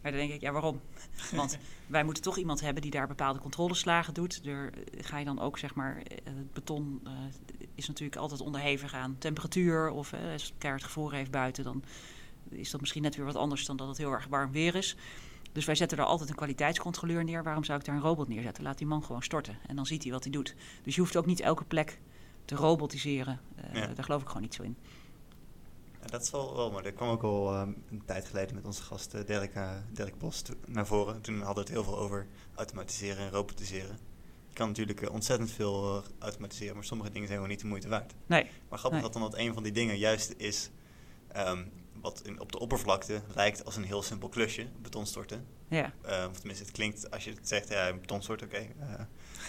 Maar dan denk ik, ja, waarom? Want wij moeten toch iemand hebben die daar bepaalde controleslagen doet. Er eh, ga je dan ook, zeg maar, eh, het beton eh, is natuurlijk altijd onderhevig aan temperatuur. Of als het keihard gevroren heeft buiten, dan is dat misschien net weer wat anders dan dat het heel erg warm weer is. Dus wij zetten daar altijd een kwaliteitscontroleur neer. Waarom zou ik daar een robot neerzetten? Laat die man gewoon storten en dan ziet hij wat hij doet. Dus je hoeft ook niet elke plek te robotiseren. Uh, Ja. Daar geloof ik gewoon niet zo in. Ja, dat is wel, wel maar dat kwam ook al ehm, een tijd geleden met onze gast eh, Dirk, Dirk Bos naar voren. Toen hadden we het heel veel over automatiseren en robotiseren. Je kan natuurlijk eh, ontzettend veel eh, automatiseren, maar sommige dingen zijn gewoon niet de moeite waard. Nee, Maar grappig Nee. dat dan dat een van die dingen juist is ehm, wat in, op de oppervlakte lijkt als een heel simpel klusje, beton storten. ja. Eh, of tenminste, het klinkt als je het zegt, ja, beton storten, oké. eh,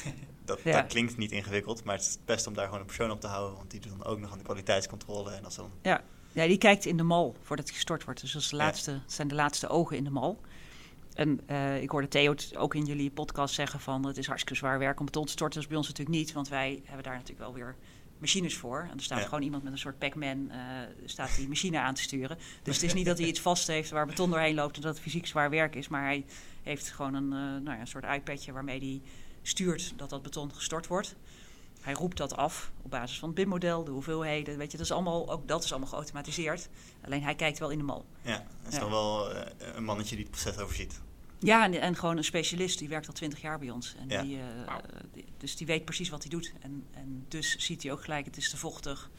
dat, Ja. dat klinkt niet ingewikkeld, maar het is het beste om daar gewoon een persoon op te houden, want die doet dan ook nog aan de kwaliteitscontrole. En als dan, Ja, die kijkt in de mal voordat hij gestort wordt. Dus dat, is de Ja. laatste, zijn de laatste ogen in de mal. En eh, ik hoorde Theo het ook in jullie podcast zeggen van het is hartstikke zwaar werk om beton te storten. Dat is bij ons natuurlijk niet, want wij hebben daar natuurlijk wel weer machines voor. En er staat Ja. gewoon iemand met een soort Pac-Man eh, staat die machine aan te sturen. Dus het is niet dat hij iets vast heeft waar beton doorheen loopt en dat het fysiek zwaar werk is. Maar hij heeft gewoon een, eh, nou ja, een soort iPadje waarmee hij stuurt dat dat beton gestort wordt. Hij roept dat af op basis van het BIM-model, de hoeveelheden. Weet je, dat is allemaal, ook dat is allemaal geautomatiseerd. Alleen hij kijkt wel in de mal. ja, dat is Ja. dan wel eh, een mannetje die het proces overziet. Ja, en, en gewoon een specialist, die werkt al twintig jaar bij ons. En Ja. die, eh, die- dus die weet precies wat hij doet. En, en dus ziet hij ook gelijk, het is te vochtig.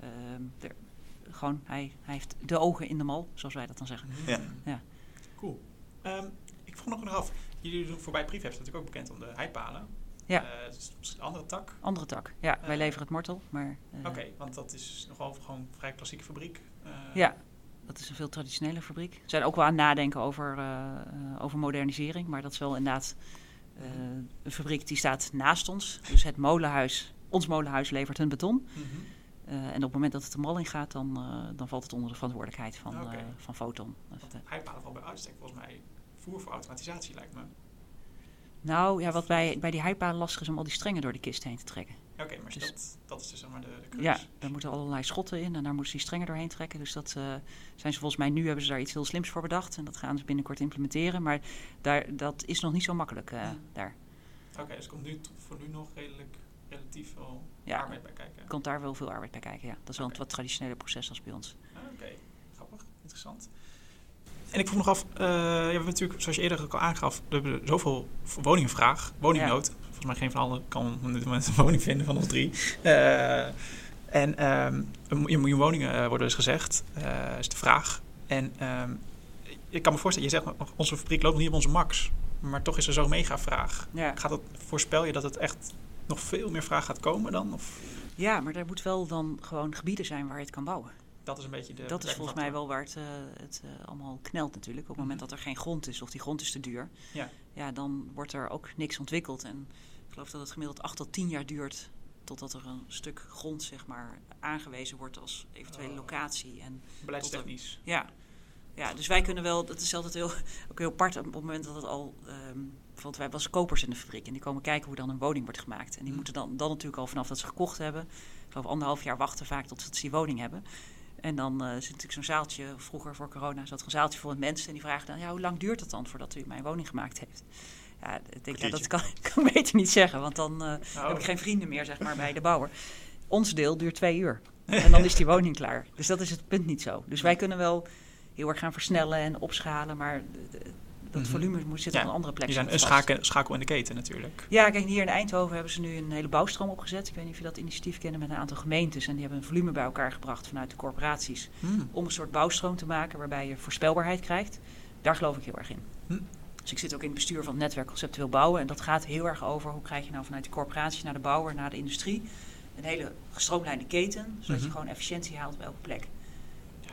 Ehm, er- gewoon, hij, hij heeft de ogen in de mal, zoals wij dat dan zeggen. Ja. Ja. Cool. Ehm, ik vroeg nog nog af. Jullie doen voorbij Prefab is natuurlijk ook bekend om de heipalen. Ja. Eh, dus misschien een andere tak. Andere tak. Ja, wij Eh. leveren het mortel, maar... eh, Oké, want dat is nogal gewoon een vrij klassieke fabriek. Ja, dat is een veel traditionele fabriek. We zijn ook wel aan het nadenken over, over modernisering. Maar dat is wel inderdaad een fabriek die staat naast ons. Dus het molenhuis, ons molenhuis levert hun beton. mhm. En op het moment dat het de mal in gaat, dan, dan valt het onder de verantwoordelijkheid van, van Foton. Dus, eh, heipalen valt bij uitstek volgens mij voer voor automatisatie lijkt me. Nou, ja, wat bij, bij die heipalen lastig is om al die strengen door de kist heen te trekken. Oké, maar Dus- dat, dat is dus zeg maar de, de crux. Ja, daar moeten allerlei schotten in en daar moeten ze die strengen doorheen trekken. Dus dat eh, zijn ze volgens mij nu hebben ze daar iets heel slims voor bedacht. En dat gaan ze binnenkort implementeren. Maar daar, dat is nog niet zo makkelijk eh, Ja. daar. Oké, dus er komt nu voor nu nog redelijk relatief veel Ja. arbeid bij kijken. komt daar wel veel arbeid bij kijken. Ja. Dat is wel een wat traditionele proces als bij ons. Ah, Oké, grappig, interessant. En ik vroeg nog af, eh, ja, we hebben natuurlijk, zoals je eerder ook al aangaf, we hebben zoveel woningenvraag, woningnood. Volgens mij geen van allen kan op dit moment een woning vinden van ons drie. Eh, en ehm, een miljoen woningen eh, worden dus gezegd, is de vraag. En ehm, ik kan me voorstellen, je zegt onze fabriek loopt nog niet op onze max. Maar toch is er zo'n mega vraag. Ja. Gaat het, voorspel je dat het echt nog veel meer vraag gaat komen dan? Of ja, maar er moet wel dan gewoon gebieden zijn waar je het kan bouwen. Dat is een beetje de dat is volgens mij wel waar het, eh, het eh, allemaal knelt natuurlijk. Op het moment Mhm. dat er geen grond is of die grond is te duur. Ja. ja, dan wordt er ook niks ontwikkeld. En ik geloof dat het gemiddeld acht tot tien jaar duurt totdat er een stuk grond zeg maar, aangewezen wordt als eventuele Oh. locatie. En. Beleidstechnisch. Ja. ja, dus wij kunnen wel, dat is altijd heel, ook heel apart op het moment dat het al, ehm bijvoorbeeld wij hebben als kopers in de fabriek en die komen kijken hoe dan een woning wordt gemaakt. En die Mm. moeten dan, dan natuurlijk al vanaf dat ze gekocht hebben, ik geloof anderhalf jaar wachten vaak tot ze die woning hebben. En dan eh zit natuurlijk zo'n zaaltje, vroeger voor corona zat er een zaaltje vol met mensen en die vragen dan, ja, hoe lang duurt het dan voordat u mijn woning gemaakt heeft? Ja, ik denk, ja, dat kan, kan ik beter niet zeggen, want dan eh, Oh. heb ik geen vrienden meer, zeg maar, bij de bouwer. Ons deel duurt twee uur. En dan is die woning klaar. Dus dat is het punt niet zo. Dus wij kunnen wel heel erg gaan versnellen en opschalen, maar de- de- dat Mhm. volume moet zitten Ja, op een andere plek. Die zijn een schakel, schakel in de keten natuurlijk. Ja, kijk, hier in Eindhoven hebben ze nu een hele bouwstroom opgezet. Ik weet niet of je dat initiatief kennen met een aantal gemeentes. En die hebben een volume bij elkaar gebracht vanuit de corporaties. Hmm. Om een soort bouwstroom te maken waarbij je voorspelbaarheid krijgt. Daar geloof ik heel erg in. Hm. Dus ik zit ook in het bestuur van het netwerk conceptueel bouwen. En dat gaat heel erg over hoe krijg je nou vanuit de corporaties naar de bouwer, naar de industrie. Een hele gestroomlijnde keten, zodat Mhm. je gewoon efficiëntie haalt bij elke plek.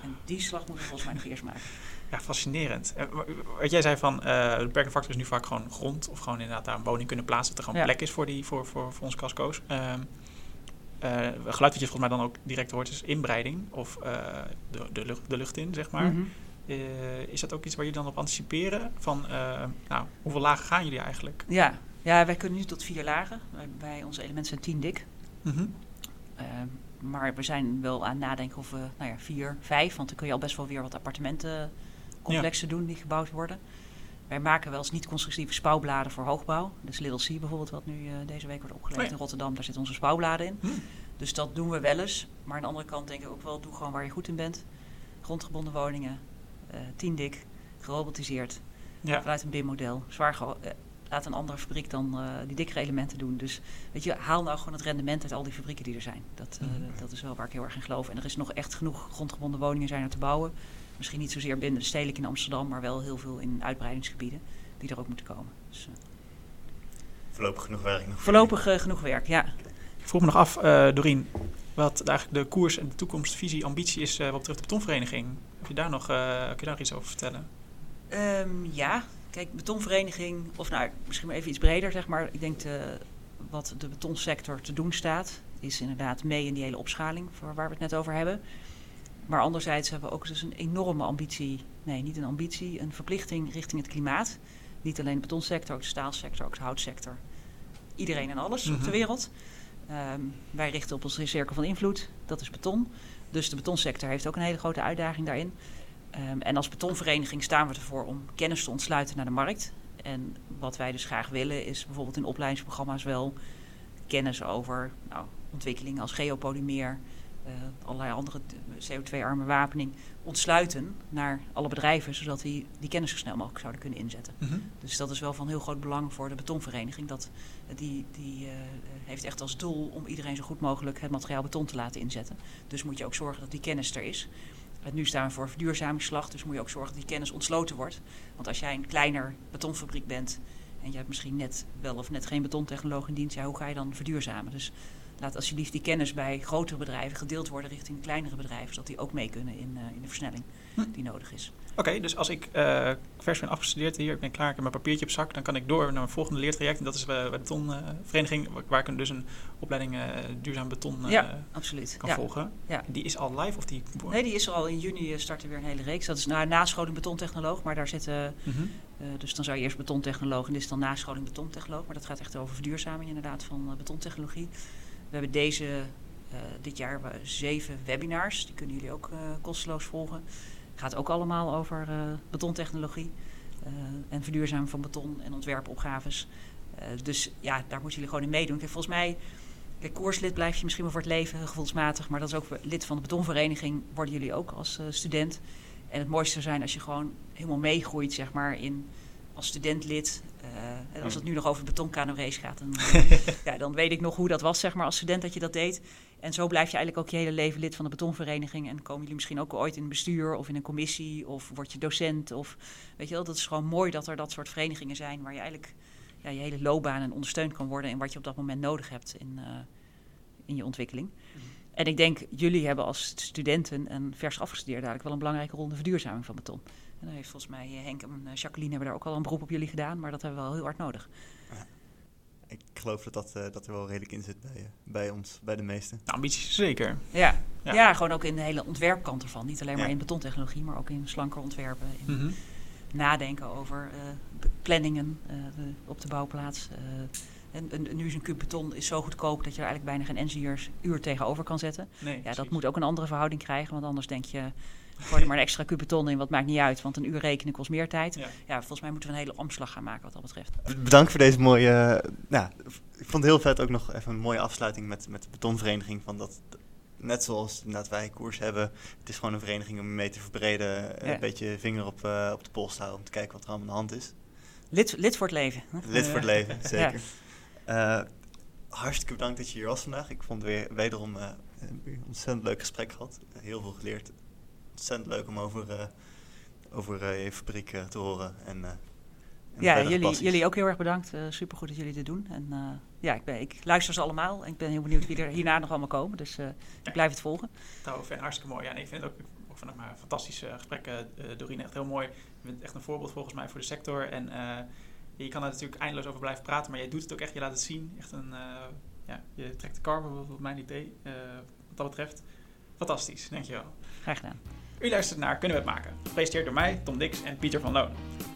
En die slag moeten we volgens mij nog eerst maken. Ja, fascinerend. Wa- Wat jij zei van, eh, de beperkende factor is nu vaak gewoon grond. Of gewoon inderdaad daar een woning kunnen plaatsen. Dat er gewoon Ja. plek is voor, die, voor, voor, voor onze casco's. Ehm eh, geluid wat je volgens mij dan ook direct hoort is inbreiding. Of eh, de, de, lucht, de lucht in, zeg maar. Mhm. Is dat ook iets waar jullie dan op anticiperen? Van, nou, hoeveel lagen gaan jullie eigenlijk? Ja. ja, wij kunnen nu tot vier lagen. Wij, wij- onze elementen zijn tien dik. Mhm. Eh, maar we zijn wel aan het nadenken of we, nou ja, vier, vijf, want dan kun je al best wel weer wat appartementencomplexen doen die gebouwd worden. Wij maken wel eens niet-constructieve spouwbladen voor hoogbouw. Dus Little C bijvoorbeeld, wat nu eh, deze week wordt opgeleverd Oh ja. in Rotterdam, daar zitten onze spouwbladen in. Hm. Dus dat doen we wel eens. Maar aan de andere kant denk ik ook wel, doe gewoon waar je goed in bent. Grondgebonden woningen, eh tien dik, gerobotiseerd, Ja. vanuit een BIM-model. Zwaar ge- eh, laat een andere fabriek dan die dikkere elementen doen. Dus weet je, haal nou gewoon het rendement uit al die fabrieken die er zijn. Dat, Mhm. dat is wel waar ik heel erg in geloof. En er is nog echt genoeg grondgebonden woningen zijn er te bouwen. Misschien niet zozeer binnen de stedelijk in Amsterdam, maar wel heel veel in uitbreidingsgebieden die er ook moeten komen. Dus, eh, Voorlopig genoeg werk nog. voor voorlopig eh, genoeg werk, ja. Ik vroeg me nog af, eh Dorien, wat eigenlijk de koers en de toekomstvisie, ambitie is eh, wat betreft de betonvereniging. Of je daar nog, eh, kun je daar nog iets over vertellen? Ehm, ja, kijk, betonvereniging, of nou, misschien maar even iets breder, zeg maar. Ik denk de, wat de betonsector te doen staat, is inderdaad mee in die hele opschaling, voor waar we het net over hebben. Maar anderzijds hebben we ook dus een enorme ambitie, nee, niet een ambitie, een verplichting richting het klimaat. Niet alleen de betonsector, ook de staalsector, ook de houtsector. Iedereen en alles op de Mhm. wereld. Ehm, wij richten op onze cirkel van invloed, dat is beton. Dus de betonsector heeft ook een hele grote uitdaging daarin. Ehm, en als betonvereniging staan we ervoor om kennis te ontsluiten naar de markt. En wat wij dus graag willen is bijvoorbeeld in opleidingsprogramma's wel kennis over nou, ontwikkelingen als geopolymeer, allerlei andere CO2-arme wapening ontsluiten naar alle bedrijven, zodat die die kennis zo snel mogelijk zouden kunnen inzetten. Dus dat is wel van heel groot belang voor de betonvereniging. Dat, eh, die die eh, heeft echt als doel om iedereen zo goed mogelijk het materiaal beton te laten inzetten. Dus moet je ook zorgen dat die kennis er is. En nu staan we voor verduurzamingsslag, dus moet je ook zorgen dat die kennis ontsloten wordt. Want als jij een kleiner betonfabriek bent en je hebt misschien net wel of net geen betontechnoloog in dienst, ja, hoe ga je dan verduurzamen? Dus laat alsjeblieft die kennis bij grotere bedrijven gedeeld worden richting kleinere bedrijven, zodat die ook mee kunnen in, eh, in de versnelling Hm. die nodig is. Oké, dus als ik eh, vers ben afgestudeerd hier, ik ben klaar, ik heb mijn papiertje op zak, dan kan ik door naar mijn volgende leertraject. En dat is bij de betonvereniging, waar- ik dus een opleiding eh, duurzaam beton Ja. Absoluut. kan Ja. volgen. Ja. Die is al live of die... Nee, die is er al in juni starten weer een hele reeks. Dat is na nascholing betontechnoloog, maar daar zitten Mhm. Dus dan zou je eerst betontechnoloog en dit is dan nascholing betontechnoloog. Maar dat gaat echt over verduurzaming inderdaad van betontechnologie. We hebben deze, eh, dit jaar zeven webinars. Die kunnen jullie ook eh, kosteloos volgen. gaat ook allemaal over eh, betontechnologie. en verduurzaming van beton en ontwerpopgaves. Dus ja, daar moeten jullie gewoon in meedoen. Kijk, volgens mij, kijk, koerslid blijf je misschien wel voor het leven gevoelsmatig. Maar dat is ook lid van de betonvereniging worden jullie ook als student. En het mooiste zou zijn als je gewoon helemaal meegroeit, zeg maar, in als studentlid. Eh, en als het nu nog over de betonkano race gaat, dan, ja, dan weet ik nog hoe dat was, zeg maar, als student dat je dat deed. En zo blijf je eigenlijk ook je hele leven lid van de betonvereniging. En komen jullie misschien ook ooit in een bestuur of in een commissie of word je docent. Of, weet je wel, dat is gewoon mooi dat er dat soort verenigingen zijn waar je eigenlijk ja, je hele loopbaan en ondersteund kan worden in wat je op dat moment nodig hebt in, eh, in je ontwikkeling. En ik denk, jullie hebben als studenten en vers afgestudeerd eigenlijk wel een belangrijke rol in de verduurzaming van beton. En dan heeft volgens mij eh, Henk en eh, Jacqueline hebben daar ook al een beroep op jullie gedaan, maar dat hebben we wel heel hard nodig. Ik geloof dat dat, eh, dat er wel redelijk in zit bij, eh, bij ons, bij de meesten. Nou, ambities zeker. Ja. Ja. Ja. gewoon ook in de hele ontwerpkant ervan. Niet alleen maar Ja. in betontechnologie, maar ook in slanker ontwerpen. In Mhm. nadenken over eh, planningen eh, de- op de bouwplaats. eh. en, en nu is een kuub beton is zo goedkoop dat je er eigenlijk bijna geen ingenieuruur tegenover kan zetten. Nee, Ja, dat precies. moet ook een andere verhouding krijgen, want anders denk je, gooi er maar een extra kuub beton in, wat maakt niet uit, want een uur rekenen kost meer tijd. Ja. Ja, volgens mij moeten we een hele omslag gaan maken wat dat betreft. Bedankt voor deze mooie. eh, nou, ik vond het heel vet ook nog even een mooie afsluiting met, met de betonvereniging. Van dat, net zoals inderdaad wij koers hebben. Het is gewoon een vereniging om je mee te verbreden. eh, Ja. Een beetje vinger op, eh, op de pols te houden om te kijken wat er allemaal aan de hand is. Lid, lid voor het leven. Lid voor het leven, zeker. Eh, hartstikke bedankt dat je hier was vandaag. Ik vond het weer wederom een ontzettend leuk gesprek gehad. Heel veel geleerd. Ontzettend leuk om over, eh, over eh, je fabriek eh, te horen. En, eh, en Ja, jullie, passies. jullie ook heel erg bedankt. Uh, supergoed dat jullie dit doen. En eh, ja, ik, ben, ik luister ze allemaal en ik ben heel benieuwd wie er hierna nog allemaal komen. Dus eh, ik blijf het volgen. Tof en hartstikke mooi. Ja, nee, ik vind het ook, ook vanuit mijn fantastische gesprekken, uh, Doreen, echt heel mooi. Je bent echt een voorbeeld volgens mij voor de sector. En uh, je kan er natuurlijk eindeloos over blijven praten, maar jij doet het ook echt, je laat het zien. Echt een, uh, ja, je trekt de kar, wat mijn idee, uh, wat dat betreft. Fantastisch, dankjewel. Graag gedaan. U luistert naar Kunnen we het maken? Gepresenteerd door mij, Tom Dix en Pieter van Loon.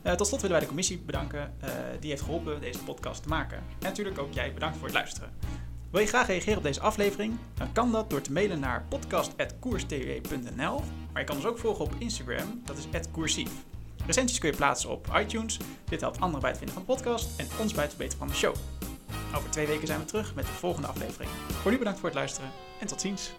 Uh, tot slot willen wij de commissie bedanken uh, die heeft geholpen deze podcast te maken. En natuurlijk ook jij bedankt voor het luisteren. Wil je graag reageren op deze aflevering? Dan kan dat door te mailen naar podcast.koerstw.nl. Maar je kan ons ook volgen op Instagram, dat is @koersief. Recensies kun je plaatsen op iTunes. Dit helpt anderen bij het vinden van de podcast en ons bij het verbeteren van de show. Over twee weken zijn we terug met de volgende aflevering. Voor nu bedankt voor het luisteren en tot ziens.